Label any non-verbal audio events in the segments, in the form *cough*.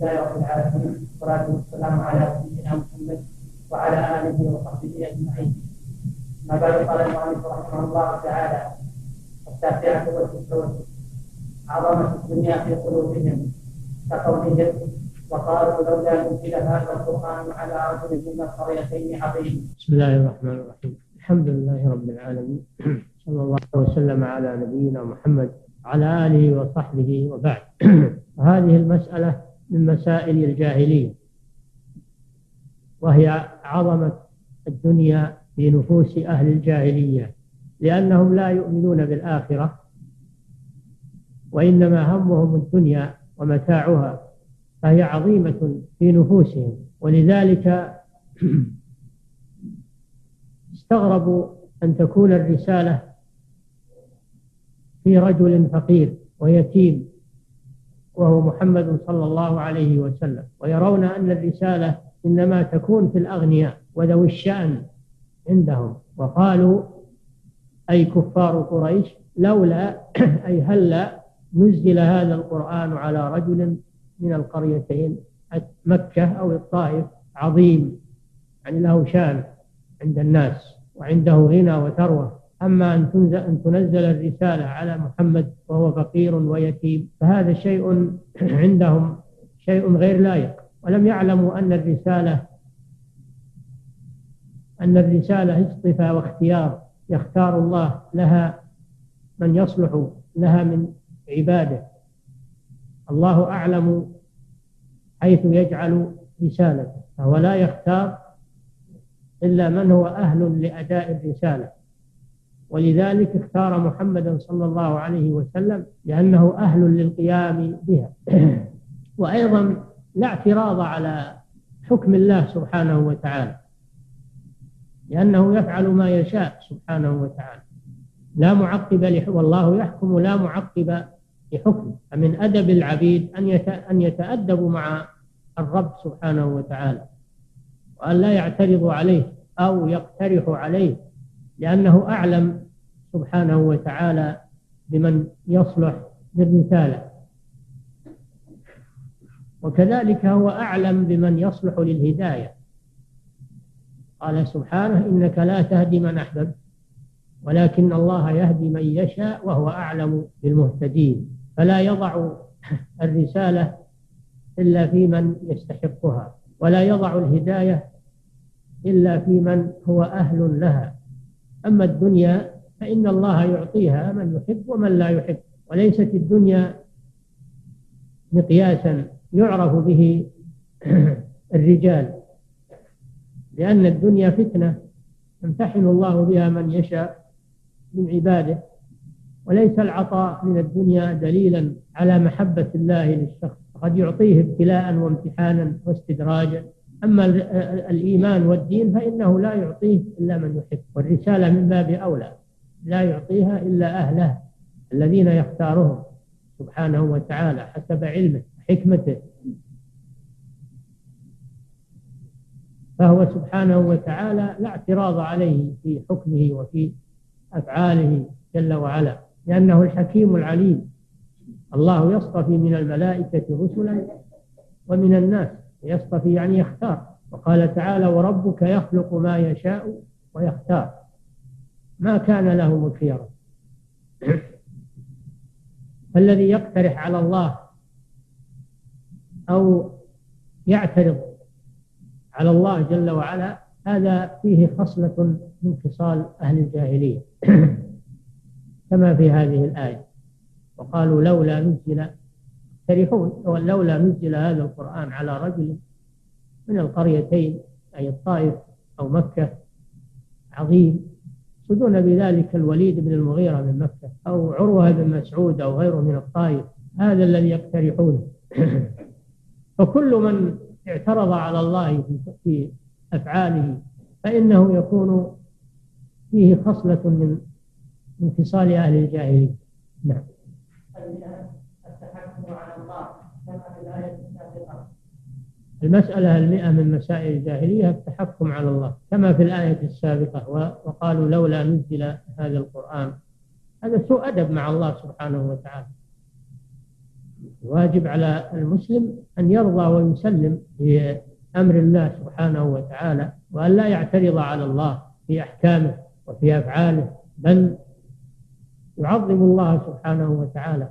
لله رب العالمين والصلاة والسلام على سيدنا محمد وعلى آله وصحبه أجمعين. ما بعد قال المؤلف رحمه الله تعالى التاسعة والتسعون عظمة الدنيا في قلوبهم كقولهم وقالوا لولا نزل هذا القرآن على رجل من القريتين عظيم. بسم الله الرحمن الرحيم، الحمد لله رب العالمين، *clears throat* صلى الله وسلم على نبينا محمد على آله وصحبه وبعد. *clears throat* هذه المسألة من مسائل الجاهلية وهي عظمة الدنيا في نفوس أهل الجاهلية لأنهم لا يؤمنون بالآخرة وإنما همهم الدنيا ومتاعها فهي عظيمة في نفوسهم. ولذلك *clears throat* استغربوا أن تكون الرسالة في رجل فقير ويتيم وهو محمد صلى الله عليه وسلم. ويرون أن الرسالة إنما تكون في الأغنياء وذوي الشأن عندهم. وقالوا أي كفار قريش لولا *clears throat* أي هلا نزل هذا القرآن على رجل من القريتين مكة أو الطائف عظيم يعني له شأن عند الناس وعنده غنى وثروة. أما أن تنزل, أن تنزل الرسالة على محمد وهو فقير ويتيم فهذا شيء *clears throat* عندهم شيء غير لائق. ولم يعلموا أن الرسالة أن الرسالة اصطفى واختيار يختار الله لها من يصلح لها من عباده. الله أعلم حيث يجعل رسالته فهو لا يختار إلا من هو أهل لأداء الرسالة. ولذلك اختار محمدا صلى الله عليه وسلم لأنه أهل للقيام بها. *clears throat* وأيضا لا اعتراض على حكم الله سبحانه وتعالى لأنه يفعل ما يشاء سبحانه وتعالى. لا معقب لحكم والله يحكم لا معقب لحكمه. فمن أدب العبيد أن أن يتأدبوا مع الرب سبحانه وتعالى وأن لا يعترضوا عليه أو يقترحوا عليه لأنه أعلم سبحانه وتعالى بمن يصلح للرسالة وكذلك هو أعلم بمن يصلح للهداية. قال سبحانه إنك لا تهدي من أحببت ولكن الله يهدي من يشاء وهو أعلم بالمهتدين. فلا يضع *laughs* الرسالة إلا في من يستحقها ولا يضع الهداية إلا في من هو أهل لها. أما الدنيا فإن الله يعطيها من يحب ومن لا يحب وليست الدنيا مقياسا يعرف به *clears throat* الرجال لأن الدنيا فتنة يمتحن الله بها من يشاء من عباده وليس العطاء من الدنيا دليلا على محبة الله للشخص قد يعطيه ابتلاء وامتحانا واستدراجا. أما الإيمان والدين فإنه لا يعطيه إلا من يحب والرسالة من باب أولى لا يعطيها إلا أهله الذين يختارهم سبحانه وتعالى حسب علمه وحكمته فهو سبحانه وتعالى لا اعتراض عليه في حكمه وفي أفعاله جل وعلا لأنه الحكيم العليم. الله يصطفي من الملائكة رسلا ومن الناس. يصطفي يعني يختار. وقال تعالى وربك يخلق ما يشاء ويختار. ما كان لهم الخيار *clears throat* فالذي يقترح على الله أو يعترض على الله جل وعلا هذا فيه خصلة من خصال أهل الجاهلية. *clears throat* كما في هذه الآية. وقالوا لولا نزل يقترحون لولا نزل هذا القرآن على رجل من القريتين أي الطائف أو مكة عظيم يقصدون بذلك الوليد بن المغيرة من مكة أو عروة بن مسعود أو غيره من الطائف هذا الذي يقترحونه *clears throat* فكل من اعترض على الله في أفعاله فإنه يكون فيه خصلة من من خصال أهل الجاهلية. نعم. المسألة المئة من مسائل الجاهلية التحكم على الله كما في الآية السابقة وقالوا لولا نزل هذا القرآن. هذا سوء أدب مع الله سبحانه وتعالى. الواجب على المسلم أن يرضى ويسلم بأمر الله سبحانه وتعالى وأن لا يعترض على الله في أحكامه وفي أفعاله بل يعظم الله سبحانه وتعالى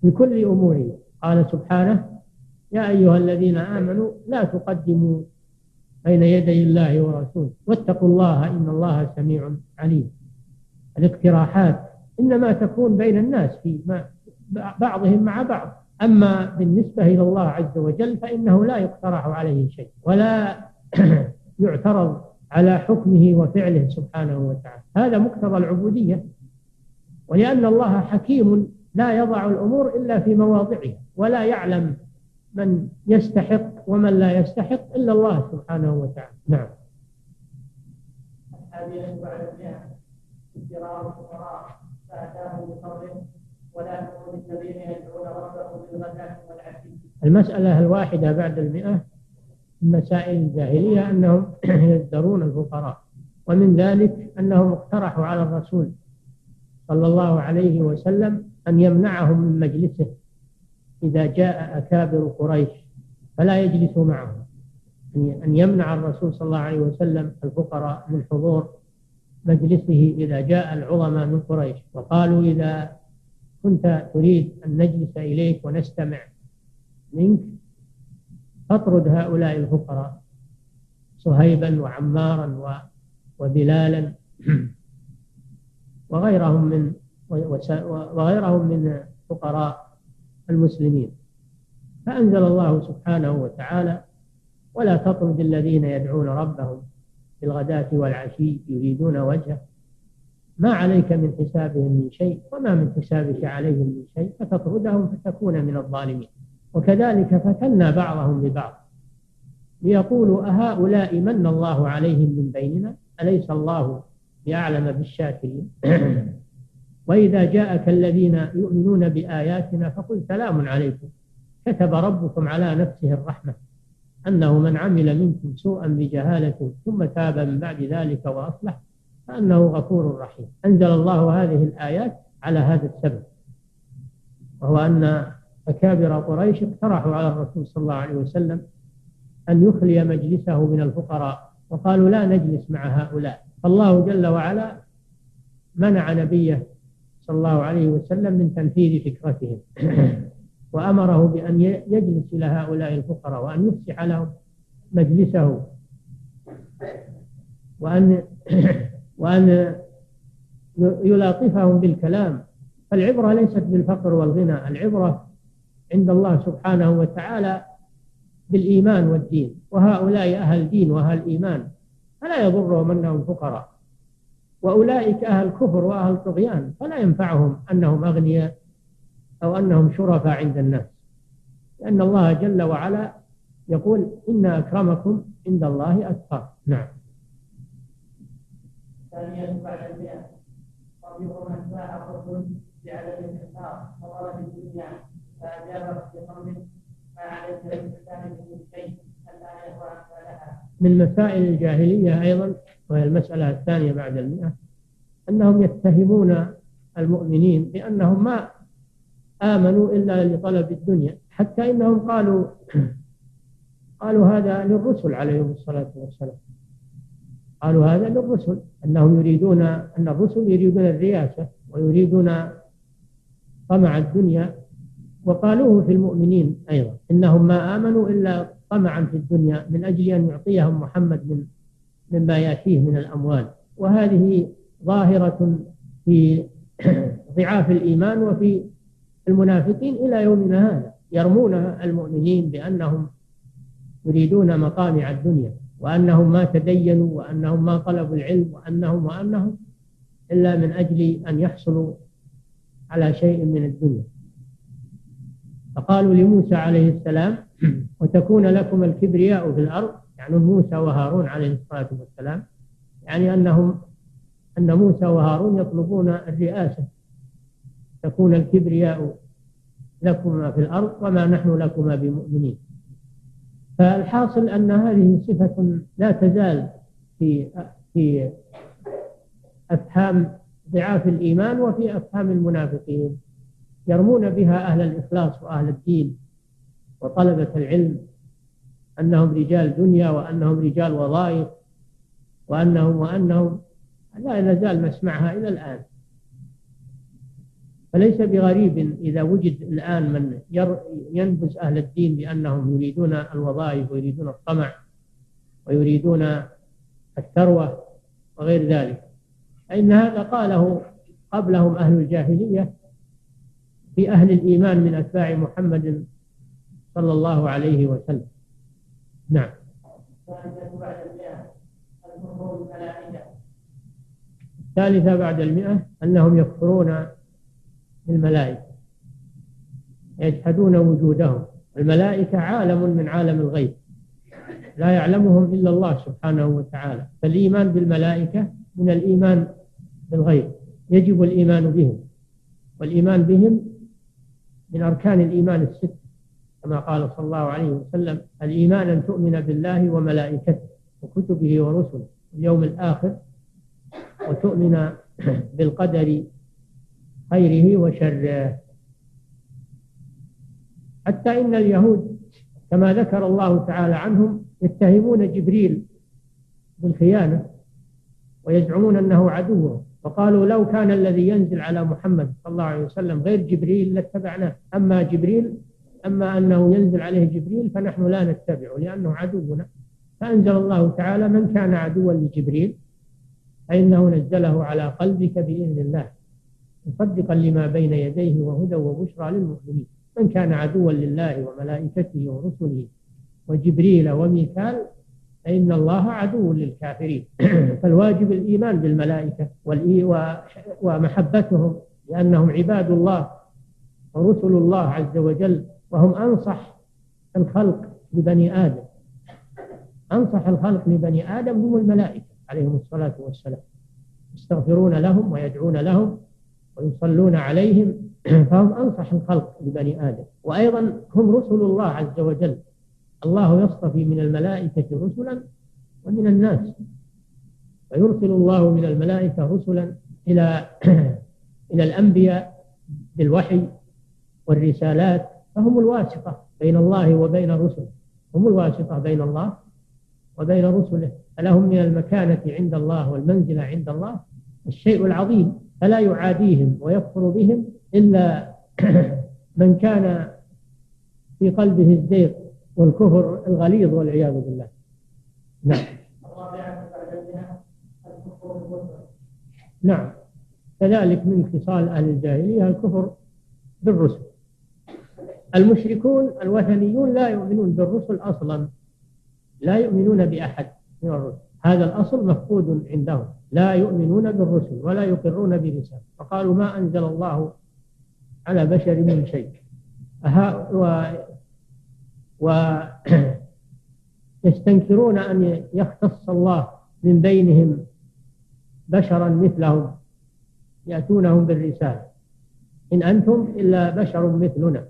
في كل أموره. قال سبحانه يا أيها الذين آمنوا لا تقدموا بين يدي الله ورسوله. واتقوا الله إن الله سميع عليم. الاقتراحات إنما تكون بين الناس في بعضهم مع بعض. أما بالنسبة إلى الله عز وجل فإنه لا يقترح عليه شيء ولا *clears throat* يعترض على حكمه وفعله سبحانه وتعالى. هذا مقتضى العبودية. ولأن الله حكيم لا يضع الأمور إلا في مواضعها ولا يعلم من يستحق ومن لا يستحق إلا الله سبحانه وتعالى. نعم. الحادية بعد المئة الفقراء ولا الذين يدعون ربهم بالغداة والعشي. المسألة الواحدة بعد المئة من مسائل الجاهلية أنهم *clears throat* يزدرون الفقراء ومن ذلك أنهم اقترحوا على الرسول صلى الله عليه وسلم أن يمنعهم من مجلسه. إذا جاء أكابر قريش فلا يجلسوا معهم. أن يمنع الرسول صلى الله عليه وسلم الفقراء من حضور مجلسه إذا جاء العظماء من قريش وقالوا إذا كنت تريد أن نجلس إليك ونستمع منك فاطرد هؤلاء الفقراء صهيبا وعمارا وبلالا *clears throat* وغيرهم من وغيرهم من فقراء المسلمين. فأنزل الله سبحانه وتعالى ولا تطرد الذين يدعون ربهم بالغداة والعشي يريدون وجهه. ما عليك من حسابهم من شيء وما من حسابك عليهم من شيء فتطردهم فتكون من الظالمين. وكذلك فتنا بعضهم ببعض. ليقولوا أهؤلاء من الله عليهم من بيننا؟ أليس الله بأعلم بالشاكرين؟ *clears throat* وإذا جاءك الذين يؤمنون بآياتنا فقل سلام عليكم. كتب ربكم على نفسه الرحمة أنه من عمل منكم سوءا بجهالة ثم تاب من بعد ذلك وأصلح فأنه غفور رحيم. أنزل الله هذه الآيات على هذا السبب وهو أن أكابر قريش اقترحوا على الرسول صلى الله عليه وسلم أن يخلي مجلسه من الفقراء وقالوا لا نجلس مع هؤلاء. فالله جل وعلا منع نبيه صلى الله عليه وسلم من تنفيذ فكرتهم. *clears throat* وأمره بأن يجلس إلى هؤلاء الفقراء وأن يفسح لهم مجلسه. وأن *clears throat* وأن يلاطفهم بالكلام. فالعبرة ليست بالفقر والغنى العبرة عند الله سبحانه وتعالى بالإيمان والدين. وهؤلاء أهل دين وأهل إيمان. فلا يضرهم أنهم فقراء. وأولئك أهل كفر وأهل طغيان فلا ينفعهم أنهم أغنياء أو أنهم شرفاء عند الناس. لأن الله جل وعلا يقول إن أكرمكم عند الله أتقاكم. نعم. ثانيا بعد المئة الدنيا ما عليك من وأمثالها من مسائل الجاهلية أيضا وهي المسألة الثانية بعد المئة أنهم يتهمون المؤمنين بأنهم ما آمنوا إلا لطلب الدنيا حتى إنهم قالوا قالوا هذا للرسل عليهم الصلاة والسلام. قالوا هذا للرسل أنهم يريدون أن الرسل يريدون الرياسة ويريدون طمع الدنيا. وقالوه في المؤمنين أيضا إنهم ما آمنوا إلا طمعا في الدنيا من أجل أن يعطيهم محمد من مما يأتيه من الأموال. وهذه ظاهرة في *clears throat* ضعاف الإيمان وفي المنافقين إلى يومنا هذا يرمون المؤمنين بأنهم يريدون مطامع الدنيا وأنهم ما تدينوا وأنهم ما طلبوا العلم وأنهم وأنهم إلا من أجل أن يحصلوا على شيء من الدنيا. فقالوا لموسى عليه السلام وتكون لكم الكبرياء في الأرض؟ يعني موسى وهارون عليه الصلاة والسلام يعني أنهم أن موسى وهارون يطلبون الرئاسة. تكون الكبرياء لكما في الأرض وما نحن لكما بمؤمنين. فالحاصل أن هذه صفة لا تزال في في أفهام ضعاف الإيمان وفي أفهام المنافقين. يرمون بها أهل الإخلاص وأهل الدين وطلبة العلم. أنهم رجال دنيا وأنهم رجال وظائف وأنهم وأنهم لا نزال نسمعها إلى الآن. فليس بغريب إذا وجد الآن من ينبز أهل الدين بأنهم يريدون الوظائف ويريدون الطمع ويريدون الثروة وغير ذلك. فإن هذا قاله قبلهم أهل الجاهلية في أهل الإيمان من أتباع محمد صلى الله عليه وسلم. نعم. الثالثة بعد المئة أنهم يكفرون بالملائكة. يجحدون وجودهم. الملائكة عالم من عالم الغيب. لا يعلمهم إلا الله سبحانه وتعالى. فالإيمان بالملائكة من الإيمان بالغيب. يجب الإيمان بهم. والإيمان بهم من أركان الإيمان الست كما قال صلى الله عليه وسلم الإيمان أن تؤمن بالله وملائكته وكتبه ورسله اليوم الآخر وتؤمن *clears throat* بالقدر خيره وشره. حتى إن اليهود كما ذكر الله تعالى عنهم يتهمون جبريل بالخيانة ويزعمون أنه عدوهم وقالوا لو كان الذي ينزل على محمد صلى الله عليه وسلم غير جبريل لاتبعناه. أما جبريل أما أنه ينزل عليه جبريل فنحن لا نتبعه لأنه عدونا فأنزل الله تعالى من كان عدوا لجبريل فإنه نزله على قلبك بإذن الله مصدقا لما بين يديه وهدى وبشرى للمؤمنين. من كان عدوا لله وملائكته ورسله وجبريل وميكال فإن الله عدو للكافرين. *clears throat* فالواجب الإيمان بالملائكة ومحبتهم لأنهم عباد الله ورسل الله عز وجل. وهم أنصح الخلق لبني آدم. أنصح الخلق لبني آدم هم الملائكة عليهم الصلاة والسلام. يستغفرون لهم ويدعون لهم ويصلون عليهم. *clears throat* فهم أنصح الخلق لبني آدم. وأيضا هم رسل الله عز وجل. الله يصطفي من الملائكة رسلا ومن الناس. ويرسل الله من الملائكة رسلا إلى *clears throat* إلى الأنبياء بالوحي والرسالات فهم الواسطة بين الله وبين رسله. هم الواسطة بين الله وبين رسله. فلهم من المكانة عند الله والمنزلة عند الله الشيء العظيم. فلا يعاديهم ويكفر بهم إلا *clears throat* من كان في قلبه الزيغ والكفر الغليظ والعياذ بالله. نعم. نعم. كذلك من خصال أهل الجاهلية الكفر بالرسل. المشركون الوثنيون لا يؤمنون بالرسل أصلا لا يؤمنون بأحد من الرسل. هذا الأصل مفقود عندهم. لا يؤمنون بالرسل ولا يقرون برسالة. فقالوا ما أنزل الله على بشر من شيء. ويستنكرون أن يختص الله من بينهم بشرا مثلهم يأتونهم بالرسالة. إن أنتم إلا بشر مثلنا.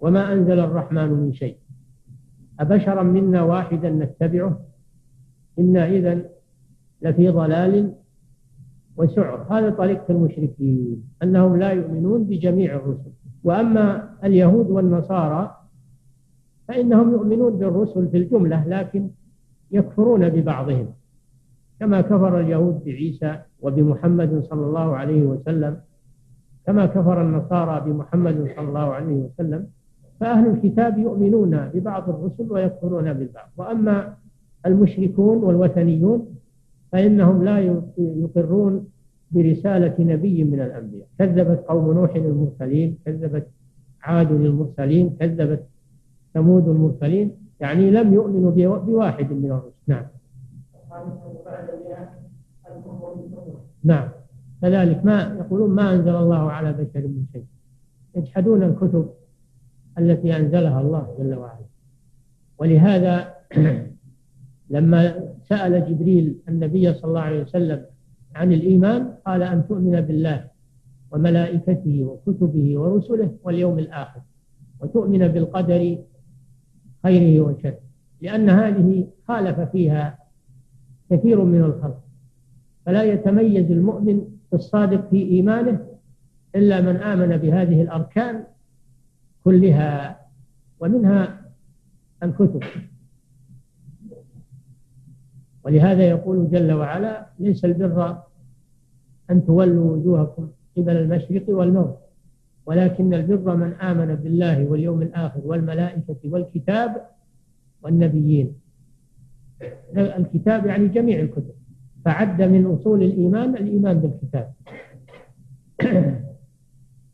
وما أنزل الرحمن من شيء. أبشرا منا واحدا نتبعه؟ إنا إذا لفي ضلال وسعر. هذا طريقة المشركين أنهم لا يؤمنون بجميع الرسل. وأما اليهود والنصارى فإنهم يؤمنون بالرسل في الجملة لكن يكفرون ببعضهم. كما كفر اليهود بعيسى وبمحمد صلى الله عليه وسلم كما كفر النصارى بمحمد صلى الله عليه وسلم فأهل الكتاب يؤمنون ببعض الرسل ويكفرون بالبعض. وأما المشركون والوثنيون فإنهم لا يقرون برسالة نبي من الأنبياء. كذبت قوم نوح المرسلين كذبت عاد المرسلين كذبت ثمود المرسلين يعني لم يؤمنوا بواحد من الرسل. نعم. نعم. كذلك ما يقولون ما أنزل الله على بشر من شيء. يجحدون الكتب التي أنزلها الله جل وعلا. ولهذا *clears throat* لما سأل جبريل النبي صلى الله عليه وسلم عن الإيمان قال أن تؤمن بالله وملائكته وكتبه ورسله واليوم الآخر وتؤمن بالقدر خيره وشره. لأن هذه خالف فيها كثير من الخلق. فلا يتميز المؤمن الصادق في إيمانه إلا من آمن بهذه الأركان كلها ومنها الكتب. ولهذا يقول جل وعلا ليس البر أن تولوا وجوهكم قبل المشرق والمغرب ولكن البر من آمن بالله واليوم الآخر والملائكة والكتاب والنبيين. الكتاب يعني جميع الكتب فعد من أصول الإيمان الإيمان بالكتاب.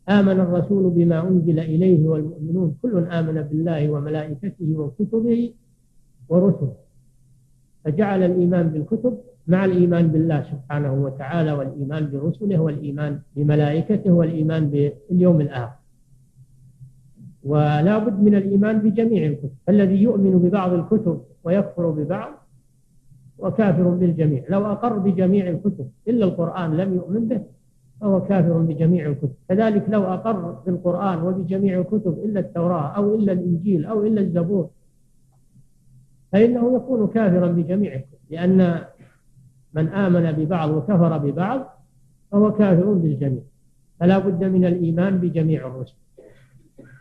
آمن الرسول بما أنزل إليه والمؤمنون كل آمن بالله وملائكته وكتبه ورسله. فجعل الإيمان بالكتب مع الإيمان بالله سبحانه وتعالى والإيمان برسله والإيمان بملائكته والإيمان باليوم الآخر. ولا بد من الإيمان بجميع الكتب. الذي يؤمن ببعض الكتب ويكفر ببعض وكافر بالجميع. لو أقر بجميع الكتب إلا القرآن لم يؤمن به فهو كافر بجميع الكتب. كذلك لو أقر بالقرآن وبجميع الكتب إلا التوراة أو إلا الإنجيل أو إلا الزبور فإنه يكون كافرا بجميع الكتب. لأن من آمن ببعض وكفر ببعض فهو كافر بالجميع. فلا بد من الإيمان بجميع الرسل.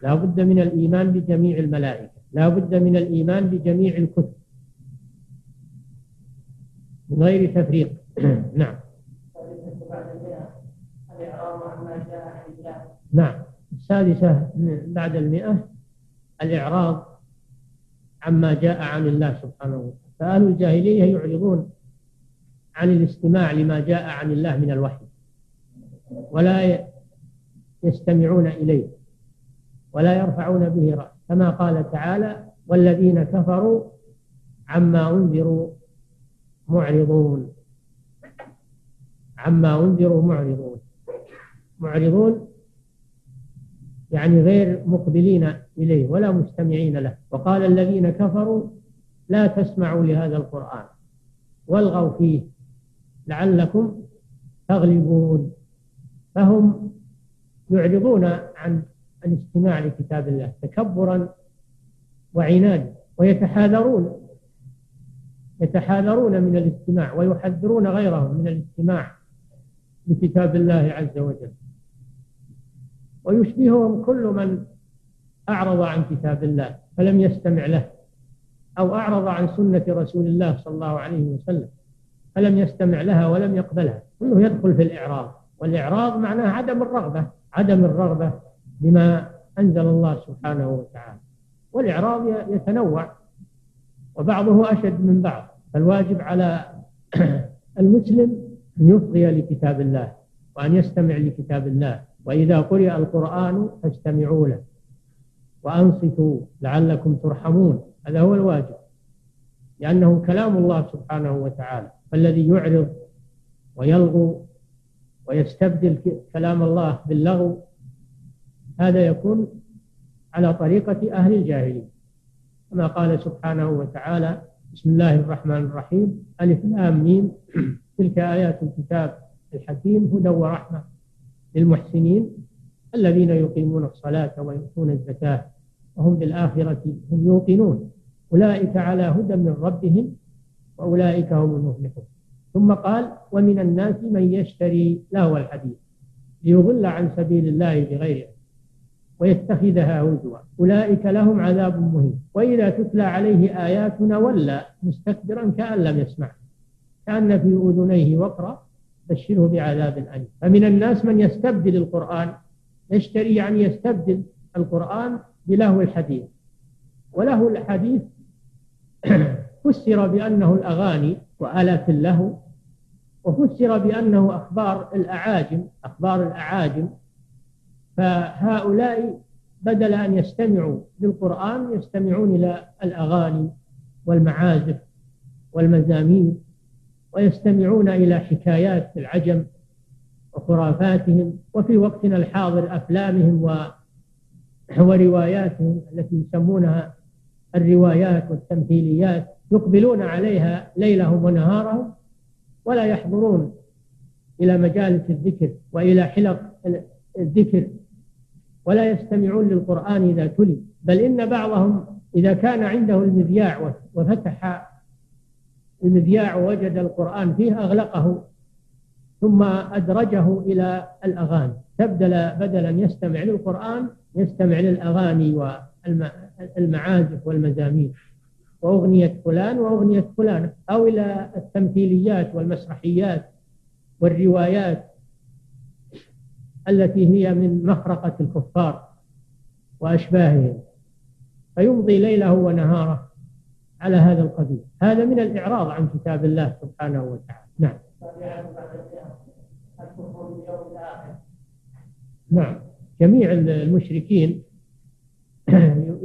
لا بد من الإيمان بجميع الملائكة. لا بد من الإيمان بجميع الكتب. من غير تفريق. *clears throat* نعم. نعم. السادسة بعد المئة الإعراض عما جاء عن الله سبحانه وتعالى. فأهل الجاهلية يعرضون عن الاستماع لما جاء عن الله من الوحي ولا يستمعون إليه ولا يرفعون به رأس. كما قال تعالى والذين كفروا عما أنذروا معرضون. عما أنذروا معرضون. معرضون يعني غير مقبلين إليه ولا مستمعين له. وقال الذين كفروا لا تسمعوا لهذا القرآن والغوا فيه لعلكم تغلبون. فهم يعرضون عن الاستماع لكتاب الله تكبرا وعنادا ويتحاذرون يتحاذرون من الاستماع ويحذرون غيرهم من الاستماع لكتاب الله عز وجل. ويشبههم كل من أعرض عن كتاب الله فلم يستمع له أو أعرض عن سنة رسول الله صلى الله عليه وسلم فلم يستمع لها ولم يقبلها. كله يدخل في الإعراض والإعراض معناه عدم الرغبة عدم الرغبة بما أنزل الله سبحانه وتعالى. والإعراض يتنوع وبعضه أشد من بعض فالواجب على *clears throat* المسلم أن يصغي لكتاب الله وأن يستمع لكتاب الله. وإذا قرئ القرآن فاستمعوا له وأنصتوا لعلكم ترحمون. هذا هو الواجب لأنه كلام الله سبحانه وتعالى فالذي يعرض ويلغو ويستبدل كلام الله باللغو هذا يكون على طريقة أهل الجاهلية. كما قال سبحانه وتعالى بسم الله الرحمن الرحيم ألف لام ميم. *clears throat* تلك آيات الكتاب الحكيم هدى ورحمة. للمحسنين الذين يقيمون الصلاة ويؤتون الزكاة وهم بالآخرة هم يوقنون. أولئك على هدى من ربهم وأولئك هم المفلحون. ثم قال ومن الناس من يشتري لهو الحديث ليضل عن سبيل الله بغير ويتخذها هزوا. أولئك لهم عذاب مهين. وإذا تتلى عليه آياتنا ولى مستكبرا كأن لم يسمع كأن في أذنيه وقرا بشره بعذاب أليم. فمن الناس من يستبدل القرآن يشتري يعني يستبدل القرآن بلهو الحديث. ولهو الحديث *clears throat* فسر بأنه الأغاني وآلات اللهو وفسر بأنه أخبار الأعاجم أخبار الأعاجم. فهؤلاء بدل أن يستمعوا للقرآن يستمعون إلى الأغاني والمعازف والمزامير. ويستمعون إلى حكايات العجم وخرافاتهم وفي وقتنا الحاضر أفلامهم ورواياتهم التي يسمونها الروايات والتمثيليات يقبلون عليها ليلهم ونهارهم ولا يحضرون إلى مجالس الذكر وإلى حلق الذكر ولا يستمعون للقرآن إذا تلي بل إن بعضهم إذا كان عنده المذياع وفتح المذياع ووجد القرآن فيه أغلقه ثم أدرجه إلى الأغاني. تبدل بدل أن يستمع للقرآن يستمع للأغاني والمعازف والمزامير. وأغنية فلان وأغنية فلان أو إلى التمثيليات والمسرحيات والروايات التي هي من مخرقة الكفار وأشباههم. فيمضي ليله ونهاره. على هذا القبيل هذا من الإعراض عن كتاب الله سبحانه وتعالى. نعم. نعم. جميع المشركين *clears throat*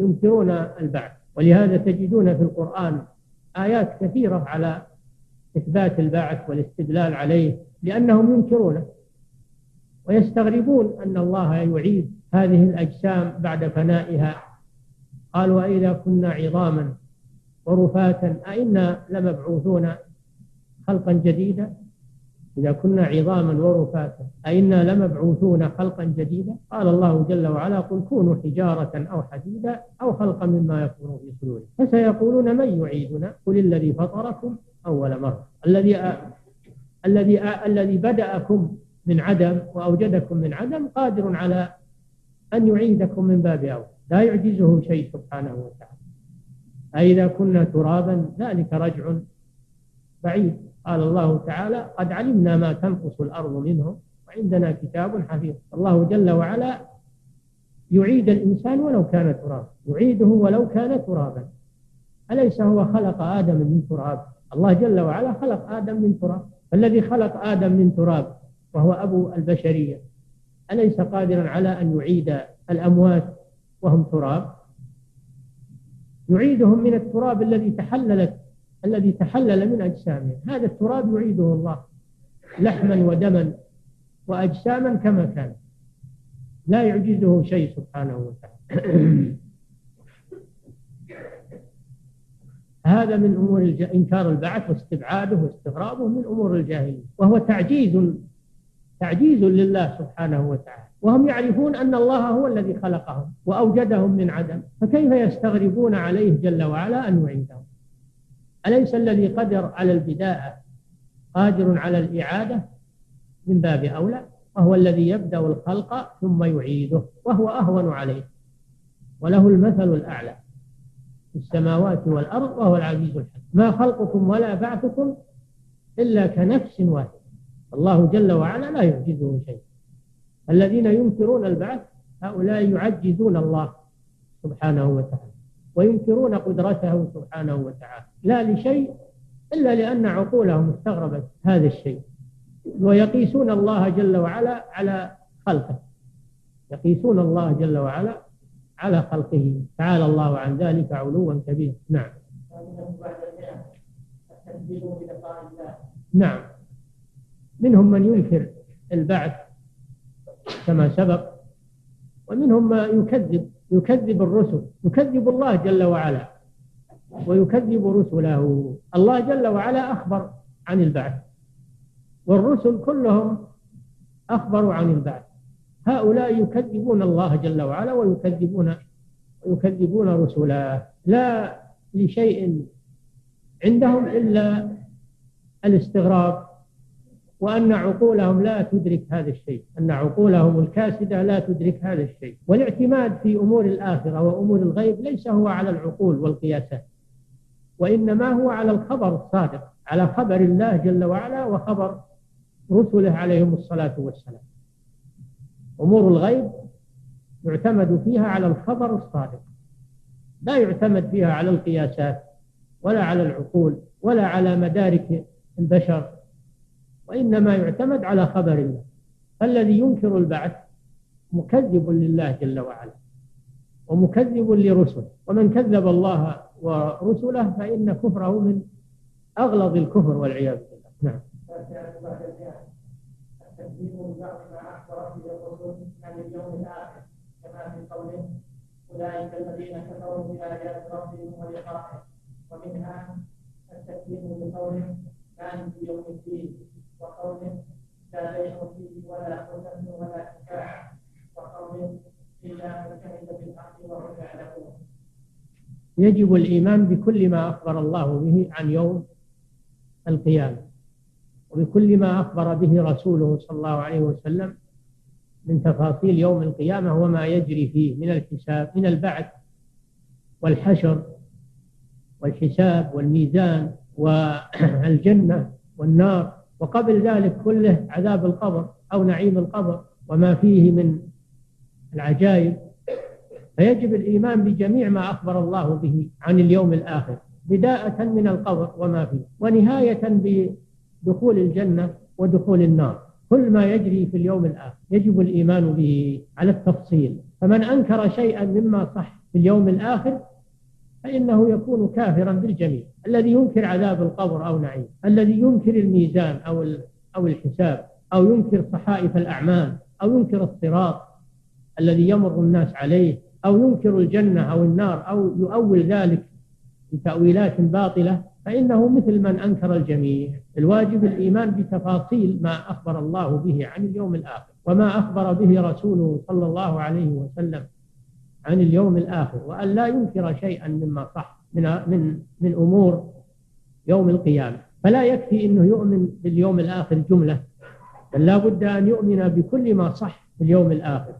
ينكرون البعث ولهذا تجدون في القرآن آيات كثيرة على إثبات البعث والاستدلال عليه لأنهم ينكرونه ويستغربون أن الله يعيد هذه الأجسام بعد فنائها. قالوا أئذا كنا عظاما ورفاتا أئنا لمبعوثون خلقا جديدا؟ إذا كنا عظاما ورفاتا أئنا لمبعوثون خلقا جديدا؟ قال الله جل وعلا قل كونوا حجارة أو حديدا أو خلقا مما يكون في صدوركم. فسيقولون من يعيدنا؟ قل الذي فطركم أول مرة. الذي الذي الذي بدأكم من عدم وأوجدكم من عدم قادر على أن يعيدكم من باب أول. لا يعجزه شيء سبحانه وتعالى. أئذا كنا ترابا ذلك رجع بعيد. قال الله تعالى قد علمنا ما تنقص الأرض منهم وعندنا كتاب حفيظ. الله جل وعلا يعيد الإنسان ولو كان ترابا. يعيده ولو كان ترابا. أليس هو خلق آدم من تراب؟ الله جل وعلا خلق آدم من تراب. الذي خلق آدم من تراب وهو أبو البشرية. أليس قادرا على أن يعيد الأموات وهم تراب؟ يعيدهم من التراب الذي تحللت الذي تحلل من أجسامهم. هذا التراب يعيده الله لحما ودما وأجساما كما كان. لا يعجزه شيء سبحانه وتعالى. هذا من أمور الج... إنكار البعث واستبعاده واستغرابه من أمور الجاهلية وهو تعجيز تعجيز لله سبحانه وتعالى. وهم يعرفون أن الله هو الذي خلقهم وأوجدهم من عدم فكيف يستغربون عليه جل وعلا أن يعيدهم؟ أليس الذي قدر على البداءة قادر على الإعادة؟ من باب أولى وهو الذي يبدأ الخلق ثم يعيده وهو أهون عليه. وله المثل الأعلى في السماوات والأرض وهو العزيز الحكيم. ما خلقكم ولا بعثكم إلا كنفس واحدة. الله جل وعلا لا يعجزه شيء. الذين ينكرون البعث هؤلاء يعجزون الله سبحانه وتعالى وينكرون قدرته سبحانه وتعالى لا لشيء إلا لأن عقولهم استغربت هذا الشيء ويقيسون الله جل وعلا على خلقه. يقيسون الله جل وعلا على خلقه. تعالى الله عن ذلك علوا كبيرا. نعم. نعم. منهم من ينكر البعث كما سبق ومنهم ما يكذب يكذب الرسل يكذب الله جل وعلا ويكذب رسله. الله جل وعلا أخبر عن البعث والرسل كلهم أخبروا عن البعث. هؤلاء يكذبون الله جل وعلا ويكذبون ويكذبون رسله. لا لشيء عندهم إلا الاستغراب وأن عقولهم لا تدرك هذا الشيء أن عقولهم الكاسدة لا تدرك هذا الشيء. والاعتماد في أمور الآخرة وأمور الغيب ليس هو على العقول والقياسات وإنما هو على الخبر الصادق على خبر الله جل وعلا وخبر رسله عليهم الصلاة والسلام. أمور الغيب يعتمد فيها على الخبر الصادق لا يعتمد فيها على القياسات ولا على العقول ولا على مدارك البشر وإنما يعتمد على خبر الله. الذي ينكر البعث مكذب لله جل وعلا ومكذب لرسله. ومن كذب الله ورسله فإن كفره من أغلظ الكفر والعياذ بالله. نعم. الرسل عن اليوم الآخر كما في قوله أولئك الذين كفروا بآيات ربهم ولقائه ومنها التكذيب بقوله مالك يوم الدين. وقوله لا بيع فيه ولا خلف ولا شفاعة وقوله إلا من شهد بالحق وهم يعلمون. يجب الإيمان بكل ما أخبر الله به عن يوم القيامة. وبكل ما أخبر به رسوله صلى الله عليه وسلم من تفاصيل يوم القيامة وما يجري فيه من الحساب من البعث والحشر والحساب والميزان والجنة والنار. وقبل ذلك كله عذاب القبر أو نعيم القبر وما فيه من العجائب. فيجب الإيمان بجميع ما أخبر الله به عن اليوم الآخر بداءة من القبر وما فيه ونهاية بدخول الجنة ودخول النار. كل ما يجري في اليوم الآخر يجب الإيمان به على التفصيل. فمن أنكر شيئا مما صح في اليوم الآخر فإنه يكون كافرا بالجميع. الذي ينكر عذاب القبر أو نعيم الذي ينكر الميزان أو أو الحساب أو ينكر صحائف الأعمال أو ينكر الصراط الذي يمر الناس عليه أو ينكر الجنة أو النار أو يؤول ذلك بتأويلات باطلة فإنه مثل من أنكر الجميع. الواجب الإيمان بتفاصيل ما أخبر الله به عن اليوم الآخر وما أخبر به رسوله صلى الله عليه وسلم. عن اليوم الآخر وأن لا ينكر شيئا مما صح من من من أمور يوم القيامة. فلا يكفي أنه يؤمن باليوم الآخر جملة بل لا بد أن يؤمن بكل ما صح في اليوم الآخر